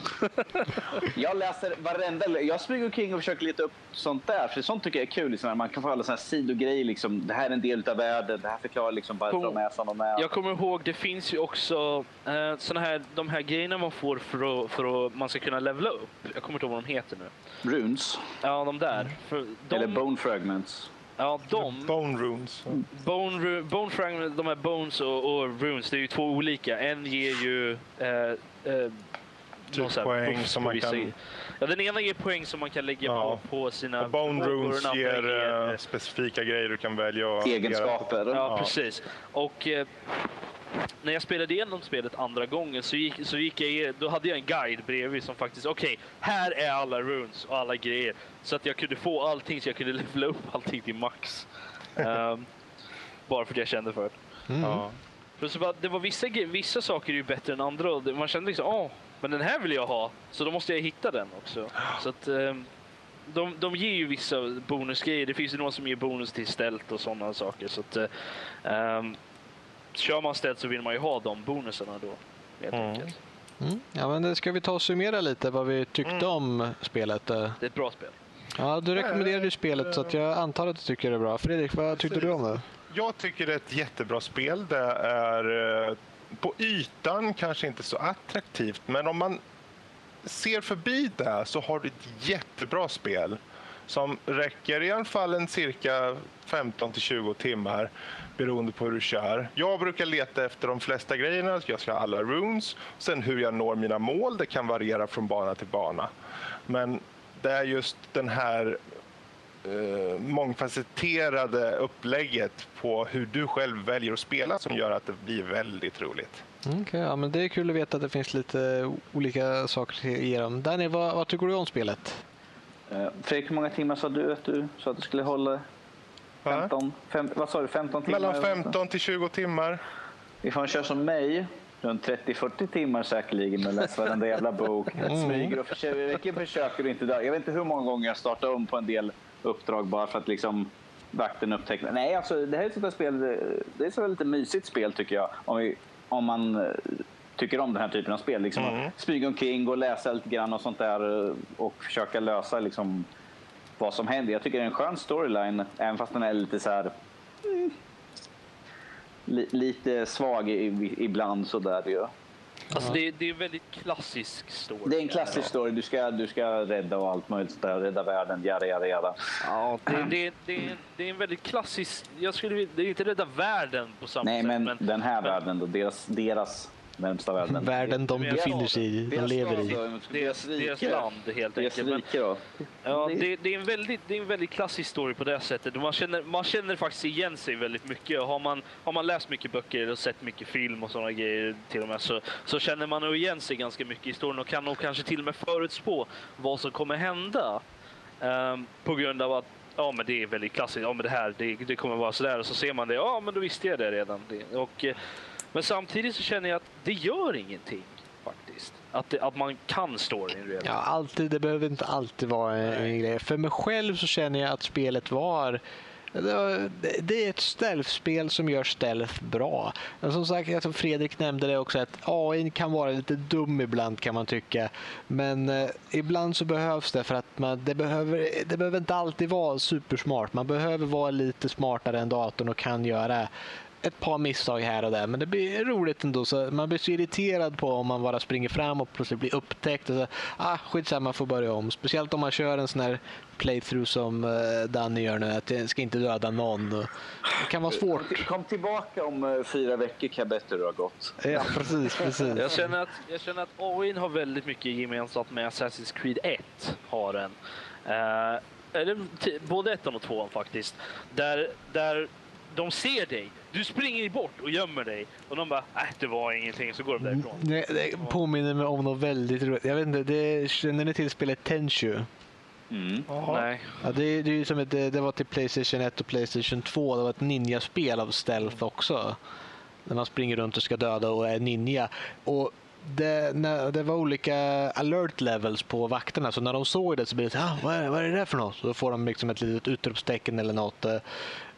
Speaker 4: Jag läser varenda... Jag smyger omkring och försöker leta upp sånt där. För sånt tycker jag är kul. Liksom, man kan få alla såna här sidogrejer. Liksom, det här är en del av världen. Det här förklarar liksom varför de är som de är.
Speaker 3: Jag kommer ihåg, det finns ju också eh, såna här, de här grejerna man får för att, för att man ska kunna levela upp. Jag kommer inte ihåg vad de heter nu.
Speaker 4: Runes.
Speaker 3: Ja, de där. För de,
Speaker 4: Eller bone fragments.
Speaker 3: Ja, de.
Speaker 2: Bone runes.
Speaker 3: Bone, ru- bone fragment, de här bones och, och runes, det är ju två olika. En ger ju eh, eh,
Speaker 2: Typ poäng
Speaker 3: buff
Speaker 2: som man kan-.
Speaker 3: Ja, den ena ger poäng som man kan lägga
Speaker 2: Ja.
Speaker 3: på, på sina
Speaker 2: Och Bone runes
Speaker 3: den andra
Speaker 2: ger eh, specifika grejer du kan välja.
Speaker 4: Egenskaper.
Speaker 3: Ja,
Speaker 2: Ja.
Speaker 3: precis. Och eh, när jag spelade igenom spelet andra gången så gick, så gick jag, då hade jag en guide bredvid som faktiskt, okej, här är alla runes och alla grejer. Så att jag kunde få allting, så jag kunde levela upp allting till max. Ehm, bara för att jag kände för det.
Speaker 1: Mm.
Speaker 2: Ja.
Speaker 3: För så bara, det var vissa, vissa saker är ju bättre än andra och det, man kände liksom, åh, men den här vill jag ha. Så då måste jag hitta den också. Så att ehm, de, de ger ju vissa bonusgrejer. Det finns ju några som ger bonus till ställt och sådana saker. Så att, ehm, kör man ställt så vill man ju ha de bonusarna då. Helt
Speaker 2: Mm.
Speaker 3: enkelt.
Speaker 1: Mm. Ja, men det ska vi ta och summera lite vad vi tyckte om spelet. eh.
Speaker 3: Det är ett bra spel.
Speaker 1: Ja, du rekommenderade ju spelet så att jag antar att du tycker det är bra. Fredrik, vad tyckte du om det?
Speaker 2: Jag tycker det är ett jättebra spel. Det är eh, på ytan kanske inte så attraktivt, men om man ser förbi det så har du ett jättebra spel som räcker i alla fall en cirka 15 till 20 timmar beroende på hur du kör. Jag brukar leta efter de flesta grejerna. Jag ska ha alla runes. Sen hur jag når mina mål, det kan variera från bana till bana. Men det är just den här eh, mångfacetterade upplägget på hur du själv väljer att spela som gör att det blir väldigt roligt.
Speaker 1: Okay, ja, men det är kul att veta att det finns lite olika saker att ge dem. Danny, vad, vad tycker du om spelet?
Speaker 4: Eh, Fredrik, hur många timmar sa du att du sa att du skulle hålla?
Speaker 2: Va?
Speaker 4: 15? Fem, vad sa du? 15 timmar?
Speaker 2: Mellan 15 till 20 timmar.
Speaker 4: Ifall man kör som mig, runt 30-40 timmar säkerligen med att läsa varenda jävla bok. Smyger och försöker, försöker och inte dö. Jag vet inte hur många gånger jag startar om på en del uppdrag bara för att liksom vakten upptäcker. Nej, alltså det här är ett sånt där spel. Det är så lite mysigt spel tycker jag. Om, vi, om man eh, tycker om den här typen av spel. Liksom att Smyga omkring och läsa lite grann och sånt där eh, och försöka lösa liksom vad som händer. Jag tycker det är en skön storyline, även fast den är lite så här mm, li, lite svag ibland sådär ju.
Speaker 3: Alltså det, är- det är en väldigt klassisk story.
Speaker 4: Det är en klassisk story. Du ska, du ska rädda och allt möjligt där. Rädda världen, jada, jada, jada.
Speaker 3: Ja, det, det, det, är, det är en väldigt klassisk... Jag skulle, vilja- det är inte rädda världen på samma
Speaker 4: Nej,
Speaker 3: sätt.
Speaker 4: men, den här
Speaker 3: men-
Speaker 4: världen då. Deras, deras närmsta världen.
Speaker 1: Världen de befinner sig i, de lever i.
Speaker 3: Deras, deras land helt
Speaker 4: Deras
Speaker 3: enkelt. Men,
Speaker 4: rike då.
Speaker 3: ja,
Speaker 4: Det-
Speaker 3: är en väldigt, det är en väldigt klassisk story på det sättet. Man känner, man känner faktiskt igen sig väldigt mycket. Och Har man, har man läst mycket böcker och sett mycket film och sådana grejer till och med så, så känner man nog igen sig ganska mycket i historien och kan nog kanske till och med förutspå vad som kommer hända. Ehm, på grund av att ja, men det är väldigt klassiskt. Ja, men det här det, det kommer vara sådär. Och så ser man det. Ja, men då visste jag det redan. Det, och, eh, men samtidigt så känner jag att det gör ingenting faktiskt. Att, det, att man kan storyn redan.
Speaker 1: Ja, alltid, det behöver inte alltid vara en, en grej. För mig själv så känner jag att spelet var det är ett stealth-spel som gör stealth bra. Men som sagt, jag tror Fredrik nämnde det också, att AI kan vara lite dum ibland kan man tycka. Men eh, ibland så behövs det för att man, det, behöver, det behöver inte alltid vara supersmart. Man behöver vara lite smartare än datorn och kan göra ett par misstag här och där, men det blir roligt ändå. Så man blir så irriterad på om man bara springer fram och plötsligt blir upptäckt. Och så, ah, skitsamma, får börja om. Speciellt om man kör en sån här playthrough som uh, Danny gör nu, att jag ska inte döda någon. Och Det kan vara svårt.
Speaker 4: Kom tillbaka om eh, fyra veckor kan bättre du har gått.
Speaker 1: Ja, precis, precis.
Speaker 3: Jag känner att, jag känner att AI har väldigt mycket gemensamt med Assassin's Creed 1. Har den. Eh, eller både ettan och tvåan faktiskt. Där, där de ser dig. Du springer bort och gömmer dig. Och de bara, nej det var ingenting. Så går de därifrån.
Speaker 1: Det, det påminner mig om något väldigt roligt. Jag vet inte, det, känner ni till spelet Tenchu?
Speaker 4: Mm.
Speaker 3: Nej.
Speaker 1: Ja, det, det, är som ett, det var till Playstation 1 och Playstation 2. Det var ett ninjaspel av stealth också. När man springer runt och ska döda och är ninja. Och det, när, det var olika alert levels på vakterna, så när de såg det så blev det så ah, vad, är, vad är det där för något? Så då får de liksom ett litet utropstecken eller något.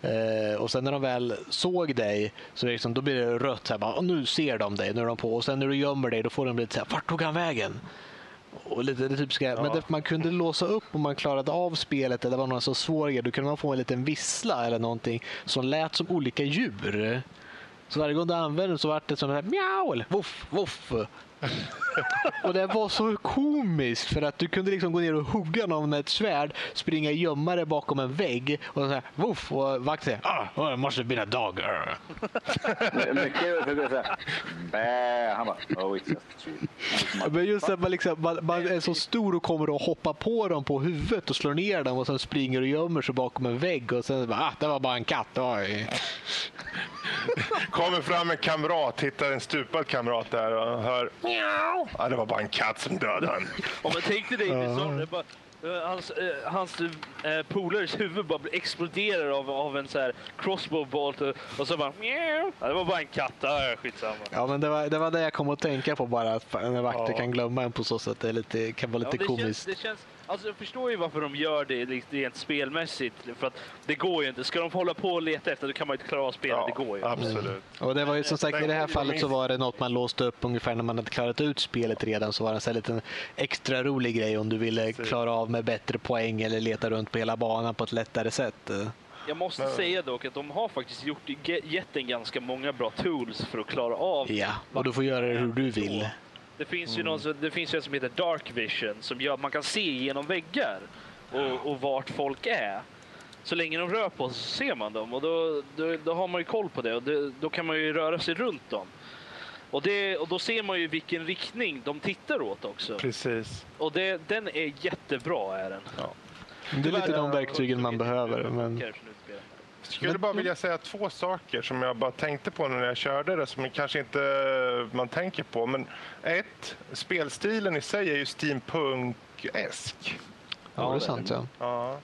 Speaker 1: Eh, och sen när de väl såg dig så liksom, då blir det rött. Så här, bara, "Åh, nu ser de dig, nu är de på. Och sen när du gömmer dig då får de lite så här, vart tog han vägen? Och lite det typiska. Men det, man kunde låsa upp om man klarade av spelet eller var någon så svår grej. Då kunde man få en liten vissla eller någonting som lät som olika djur. Så varje gång du använde den så vart det som en mjau eller voff, voff. och det var så komiskt för att du kunde liksom gå ner och hugga någon med ett svärd, springa och gömma dig bakom en vägg och så här och vakten säger ah, oh, it must have been a dog. Arr."
Speaker 4: Mycket att säga bä. Han bara, oh it's just a tree.
Speaker 1: Men just att man, liksom, man, man är så stor och kommer och hoppar på dem på huvudet och slår ner dem och sen springer och gömmer sig bakom en vägg och sen bara, ah, det var bara en katt. Oj.
Speaker 2: Kommer fram en kamrat, hittar en stupad kamrat där och hör mjau. Ja, det var bara en katt som dödade han.
Speaker 3: Om man tänkte dig det så det bara, eh, hans, eh, hans eh, polares huvud bara exploderar av, av en så här crossbow bolt och, och så bara mjau. Ja, det var bara en katt. Ja, skitsamma.
Speaker 1: Ja, men det var, det var det jag kom att tänka på bara, att en vakter
Speaker 2: Ja.
Speaker 1: kan glömma en på så sätt. Det är lite, kan vara lite
Speaker 3: ja, det
Speaker 1: komiskt.
Speaker 3: Känns, det känns, alltså jag förstår ju varför de gör det liksom rent spelmässigt. För att det går ju inte. Ska de hålla på och leta efter då kan man ju inte klara av spelet. det går ju.
Speaker 2: absolut.
Speaker 1: Och det var ju som sagt, i det här fallet så var det något man låste upp ungefär när man hade klarat ut spelet redan. Så var det en sån liten extra rolig grej om du ville klara av med bättre poäng eller leta runt på hela banan på ett lättare sätt.
Speaker 3: Jag måste
Speaker 2: Men-
Speaker 3: säga dock att de har faktiskt gjort, ge- gett en ganska många bra tools för att klara av
Speaker 1: Ja, och du får göra det hur du vill.
Speaker 3: Det finns ju
Speaker 2: Mm.
Speaker 3: någon, som- det finns ju en som heter Dark Vision som gör att man kan se genom väggar och, och vart folk är. Så länge de rör på sig så ser man dem och då, då, då har man ju koll på det och det, då kan man ju röra sig runt dem. Och, det, och då ser man ju vilken riktning de tittar åt också.
Speaker 2: Precis.
Speaker 3: Och det, den är jättebra är den.
Speaker 1: Det är lite de verktygen man behöver. Men...
Speaker 2: skulle bara vilja säga två saker som jag bara tänkte på när jag körde det som kanske inte man tänker på. Men ett, spelstilen i sig är ju steampunk-esk.
Speaker 1: Ja, det är sant. Ja.
Speaker 2: Ja.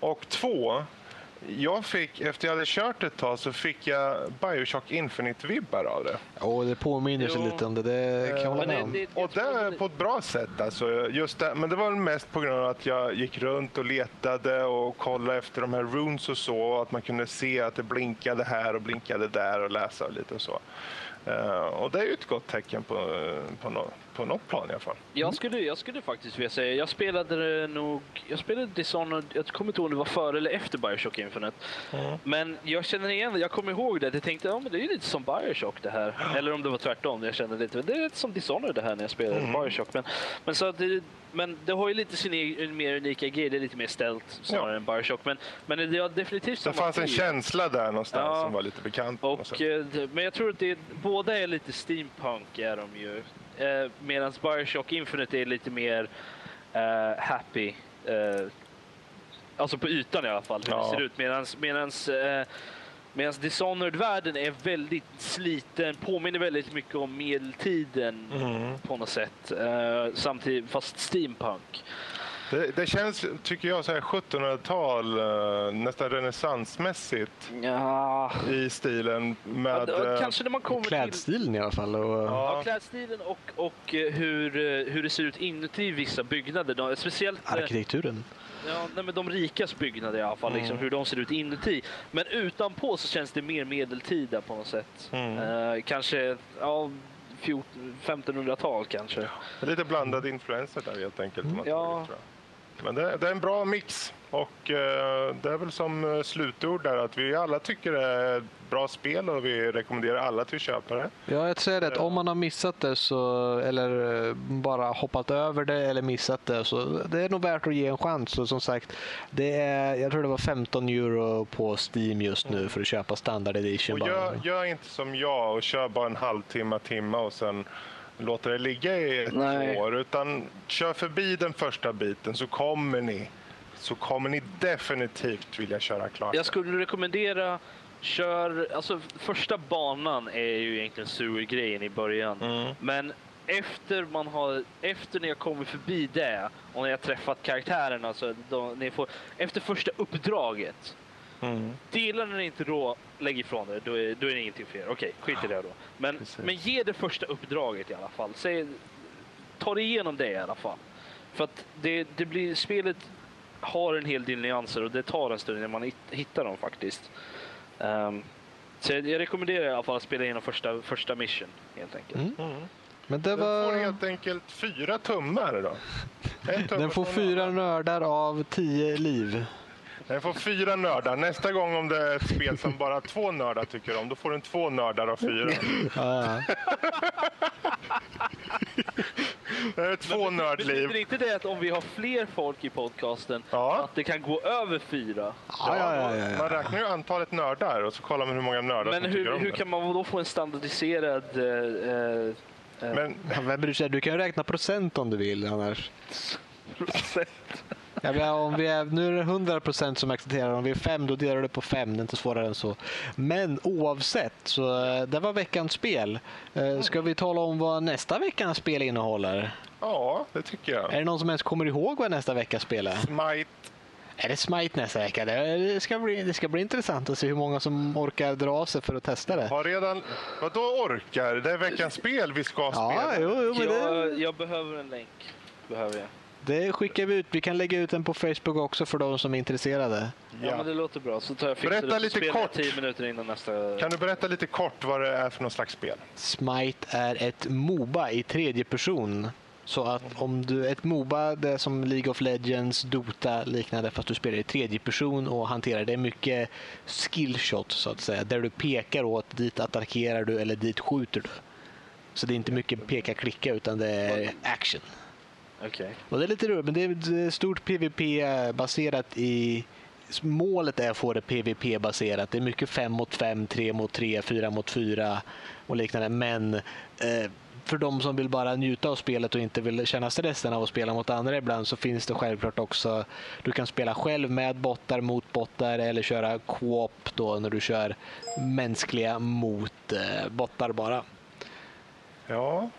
Speaker 2: Och två, jag fick, efter jag hade kört ett tag så fick jag Bioshock Infinite-vibbar av det.
Speaker 1: Och det påminner sig
Speaker 3: Jo.
Speaker 1: lite om det. Det kan jag hålla
Speaker 3: Men
Speaker 1: med
Speaker 3: det,
Speaker 1: om.
Speaker 2: Och det på ett bra sätt. Alltså, just det, men det var mest på grund av att jag gick runt och letade och kollade efter de här runes och så. Och att man kunde se att det blinkade här och blinkade där och läsa lite och så. Eh, och det är ju ett gott tecken på, på, nå- på något plan i alla fall.
Speaker 3: Jag skulle, jag skulle faktiskt vilja säga, jag spelade det nog, jag spelade Dishonored, jag kommer inte ihåg om det var före eller efter Bioshock Infinite. Men jag känner igen jag kommer ihåg det, jag tänkte ja men det är ju lite som Bioshock det här. Eller om det var tvärtom, jag kände lite, det är lite som Dishonored det här när jag spelade Bioshock. Men, men, så det, men det har ju lite sin egen, mer unika grej, det är lite mer ställt snarare
Speaker 2: Ja.
Speaker 3: än Bioshock. Men, men det har definitivt
Speaker 2: Det fanns en känsla där någonstans
Speaker 3: Ja.
Speaker 2: som var lite bekant.
Speaker 3: Och, eh, men jag tror att det, båda är lite steampunk är de ju. Eh, Medan Bioshock Infinite är lite mer eh, happy. Eh, alltså på ytan i alla fall, hur
Speaker 2: Ja.
Speaker 3: det ser ut. Medans, medans, eh, medans Dishonored-världen är väldigt sliten, påminner väldigt mycket om medeltiden
Speaker 2: Mm.
Speaker 3: på något sätt. Eh, samtidigt, fast steampunk.
Speaker 2: Det, det känns, tycker jag, så här 1700-tal, eh, nästan renässansmässigt
Speaker 3: Ja,
Speaker 2: i stilen med...
Speaker 3: ja,
Speaker 2: eh,
Speaker 3: kanske när man kommer till...
Speaker 1: Klädstilen i alla fall. Och,
Speaker 3: Ja,
Speaker 2: Ja,
Speaker 3: klädstilen och, och eh, hur, hur det ser ut inuti vissa byggnader. De, speciellt
Speaker 1: Arkitekturen.
Speaker 3: ja, nej, men de rikas byggnader i alla fall, liksom, hur de ser ut inuti. Men utanpå så känns det mer medeltida på något sätt.
Speaker 2: Mm.
Speaker 3: Eh, kanske ja, 14 1500-tal kanske.
Speaker 2: det är lite blandade influenser där helt enkelt. man
Speaker 3: Ja.
Speaker 2: tror det, tror jag. Men det, det är en bra mix och eh, det är väl som eh, slutord där att vi alla tycker det är ett bra spel och vi rekommenderar alla till att köpa det.
Speaker 1: Ja, jag säger det om man har missat det så, eller eh, bara hoppat över det eller missat det så det är nog värt att ge en chans. Och som sagt, det är, jag tror det var 15 euro på Steam just nu för att köpa standard edition.
Speaker 2: Och gör, gör inte som jag och kör bara en halvtimme, timme och sen låter det ligga i ett
Speaker 4: Nej.
Speaker 2: år. Utan kör förbi den första biten så kommer ni så kommer ni definitivt vilja köra klart.
Speaker 3: Jag skulle rekommendera Kör, alltså första banan är ju egentligen surgrejen i början.
Speaker 2: Mm.
Speaker 3: Men efter man har, efter ni har kommit förbi det och ni har träffat karaktärerna, så då, ni får, efter första uppdraget.
Speaker 2: Mm.
Speaker 3: Delar ni inte då, lägg ifrån det, då är, då är det ingenting för er. Okej, skit i det då. Men,
Speaker 2: Precis.
Speaker 3: men ge det första uppdraget i alla fall. Säg, ta dig igenom det i alla fall. För att det, det blir, spelet har en hel del nyanser och det tar en stund när man hit- hittar dem faktiskt. Ehm, så jag, jag rekommenderar i alla fall att spela igenom första, första mission helt enkelt.
Speaker 1: Mm.
Speaker 2: Mm.
Speaker 1: Men det
Speaker 2: Den får
Speaker 1: var...
Speaker 2: helt enkelt fyra tummar då. Tumme
Speaker 1: Den får fyra nördar av tio liv.
Speaker 2: Den får fyra nördar. Nästa gång om det är ett spel som bara två nördar tycker om, då får den två nördar av fyra.
Speaker 1: Ja.
Speaker 2: Det är två nördliv.
Speaker 3: Betyder inte det att om vi har fler folk i podcasten,
Speaker 2: Ja.
Speaker 3: att det kan gå över fyra?
Speaker 1: Ja, ja, ja, ja,
Speaker 2: Man räknar ju antalet nördar och så kollar man hur många nördar
Speaker 3: Men
Speaker 2: som tycker
Speaker 3: hur,
Speaker 2: om
Speaker 3: hur
Speaker 2: det.
Speaker 3: kan man då få en standardiserad... eh, eh,
Speaker 2: Men
Speaker 1: Vem bryr sig? Du kan ju räkna procent om du vill annars.
Speaker 3: procent?
Speaker 1: Ja, men om vi är, nu är det 100 procent som accepterar. Om vi är fem, då delar du på fem. Det är inte svårare än så. Men oavsett, så eh, det var veckans spel. Eh, Ska vi tala om vad nästa veckans spel innehåller?
Speaker 2: ja, det tycker jag.
Speaker 1: Är det någon som ens kommer ihåg vad nästa vecka spel är?
Speaker 2: Smite.
Speaker 1: Är det Smite nästa vecka? Det ska bli, det ska bli intressant att se hur många som orkar dra sig för att testa det.
Speaker 2: Har redan... Vad då orkar? Det är veckans spel vi ska
Speaker 1: Ja,
Speaker 2: spela.
Speaker 1: jo, jo, men det,
Speaker 3: Jag, jag behöver en länk. Behöver jag.
Speaker 1: Det skickar vi ut. Vi kan lägga ut den på Facebook också för de som är intresserade.
Speaker 3: Ja.
Speaker 2: Ja.
Speaker 3: men det låter bra. Så tar jag
Speaker 2: Berätta lite kort.
Speaker 3: tio minuter innan nästa...
Speaker 2: Kan du berätta lite kort vad det är för någon slags spel?
Speaker 1: Smite är ett Moba i tredje person. Så att om du, ett Moba det är som League of Legends, Dota liknande fast du spelar i tredje person och hanterar det är mycket skillshot så att säga. Där du pekar åt dit attackerar du eller dit skjuter du. Så det är inte mycket peka-klicka utan det är action.
Speaker 3: Okej.
Speaker 1: Och det är lite roligt, men det är är stort PVP baserat i... Målet är att få det PVP-baserat. Det är mycket 5 mot 5, 3 mot 3, 4 mot 4 och liknande. Men eh, för de som vill bara njuta av spelet och inte vill känna stressen av att spela mot andra ibland så finns det självklart också... Du kan spela själv med bottar mot bottar eller köra co-op då när du kör mänskliga mot eh, bottar bara.
Speaker 2: Ja,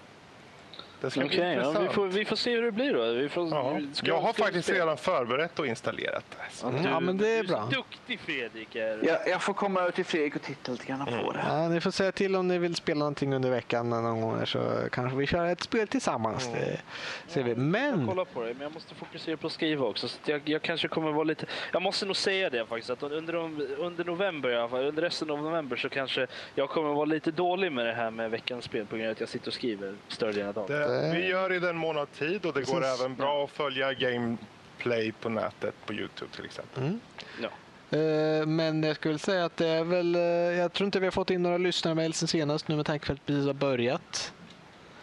Speaker 2: det ska
Speaker 3: Okej,
Speaker 2: bli
Speaker 3: ja,
Speaker 2: intressant.
Speaker 3: vi, får, vi får se hur det blir då. Vi får,
Speaker 2: Ja.
Speaker 3: ska-
Speaker 2: Jag har faktiskt
Speaker 3: spela?
Speaker 2: redan förberett och installerat det.
Speaker 3: Ja,
Speaker 1: Mm,
Speaker 3: du,
Speaker 1: ja, men det är
Speaker 3: du är duktig Fredrik. Är.
Speaker 4: Jag, jag får komma över till Fredrik och titta lite grann på det.
Speaker 1: Ja, ni får säga till om ni vill spela någonting under veckan någon gång så kanske vi kör ett spel tillsammans. Det ser vi.
Speaker 3: Jag
Speaker 1: Men
Speaker 3: kollar på det, men jag måste fokusera på att skriva också. Så jag, jag kanske kommer vara lite... Jag måste nog säga det faktiskt, att under, under november i alla fall, under resten av november så kanske jag kommer vara lite dålig med det här med veckans spel på grund av att jag sitter och skriver större delen av dagen.
Speaker 2: Det, vi gör i den mån av tid och det går
Speaker 1: Precis.
Speaker 2: även bra att följa gameplay på nätet på Youtube till exempel.
Speaker 3: Ja.
Speaker 1: Eh, Men jag skulle säga att det är väl, eh, jag tror inte vi har fått in några lyssnarmail sen senast nu med tanke på att vi har börjat.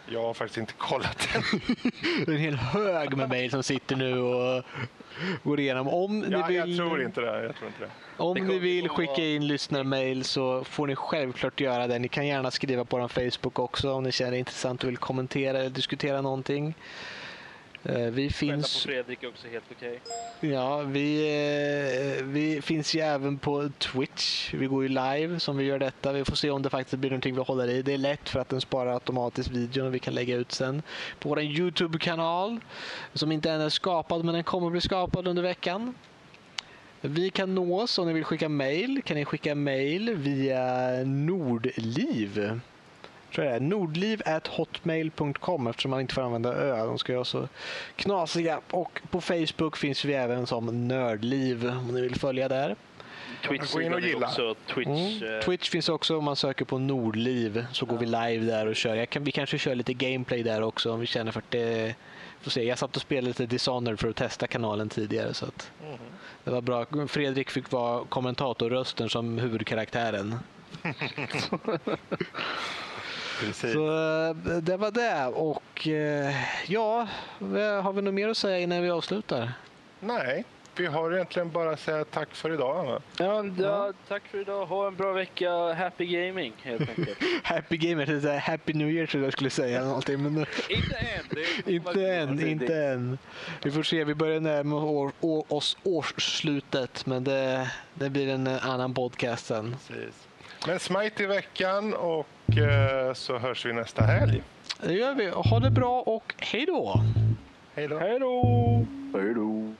Speaker 2: Jag har faktiskt inte kollat den.
Speaker 1: Det är en hel hög med mail som sitter nu och går igenom. Om ni
Speaker 2: Ja, jag
Speaker 1: vill,
Speaker 2: tror inte det. Jag tror inte det.
Speaker 1: om
Speaker 3: Det
Speaker 1: ni vill skicka
Speaker 3: vara-
Speaker 1: in lyssnarmail så får ni självklart göra det. Ni kan gärna skriva på vår Facebook också om ni känner det intressant och vill kommentera eller diskutera någonting. Eh, Vi finns...
Speaker 3: på Fredrik är också helt okej.
Speaker 1: Ja, vi, eh, vi finns ju även på Twitch. Vi går ju live som vi gör detta. Vi får se om det faktiskt blir någonting vi håller i. Det är lätt för att den sparar automatiskt videon och vi kan lägga ut sen på vår Youtube-kanal som inte än är skapad men den kommer bli skapad under veckan. Vi kan nå oss om ni vill skicka mail. Kan ni skicka mail via Nordliv. Tror jag det är. Nordliv at hotmail.com eftersom man inte får använda ö. De ska ju vara så knasiga. Och på Facebook finns vi även som Nördliv om ni vill följa där.
Speaker 3: Twitch
Speaker 2: Gå in och gilla.
Speaker 3: också Twitch.
Speaker 1: Mm.
Speaker 3: eh,
Speaker 1: Twitch finns också om man söker på Nordliv så går vi live där och kör. Jag kan, vi kanske kör lite gameplay där också om vi känner för att det... Får se. Jag satt och spelade lite Dishonored för att testa kanalen tidigare så att det var bra. Fredrik fick vara kommentatorrösten som huvudkaraktären.
Speaker 2: Precis.
Speaker 1: Så eh, det var det och eh, ja, har vi något mer att säga innan vi avslutar?
Speaker 2: Nej, vi har egentligen bara att säga tack för idag.
Speaker 3: Ja, ja, tack för idag. Ha en bra vecka. Happy gaming helt enkelt.
Speaker 1: Happy här Happy New Year tror jag skulle säga. Någonting, men
Speaker 3: inte än.
Speaker 1: Inte än, inte än. Vi får se, vi börjar närma år, år, oss årsslutet men det, det blir en eh, annan podcast sen.
Speaker 2: Precis. Men smite i veckan och eh, så hörs vi nästa helg.
Speaker 1: Det gör vi. Ha det bra och hej då!
Speaker 2: Hej då.
Speaker 3: Hej då!
Speaker 4: Hej då.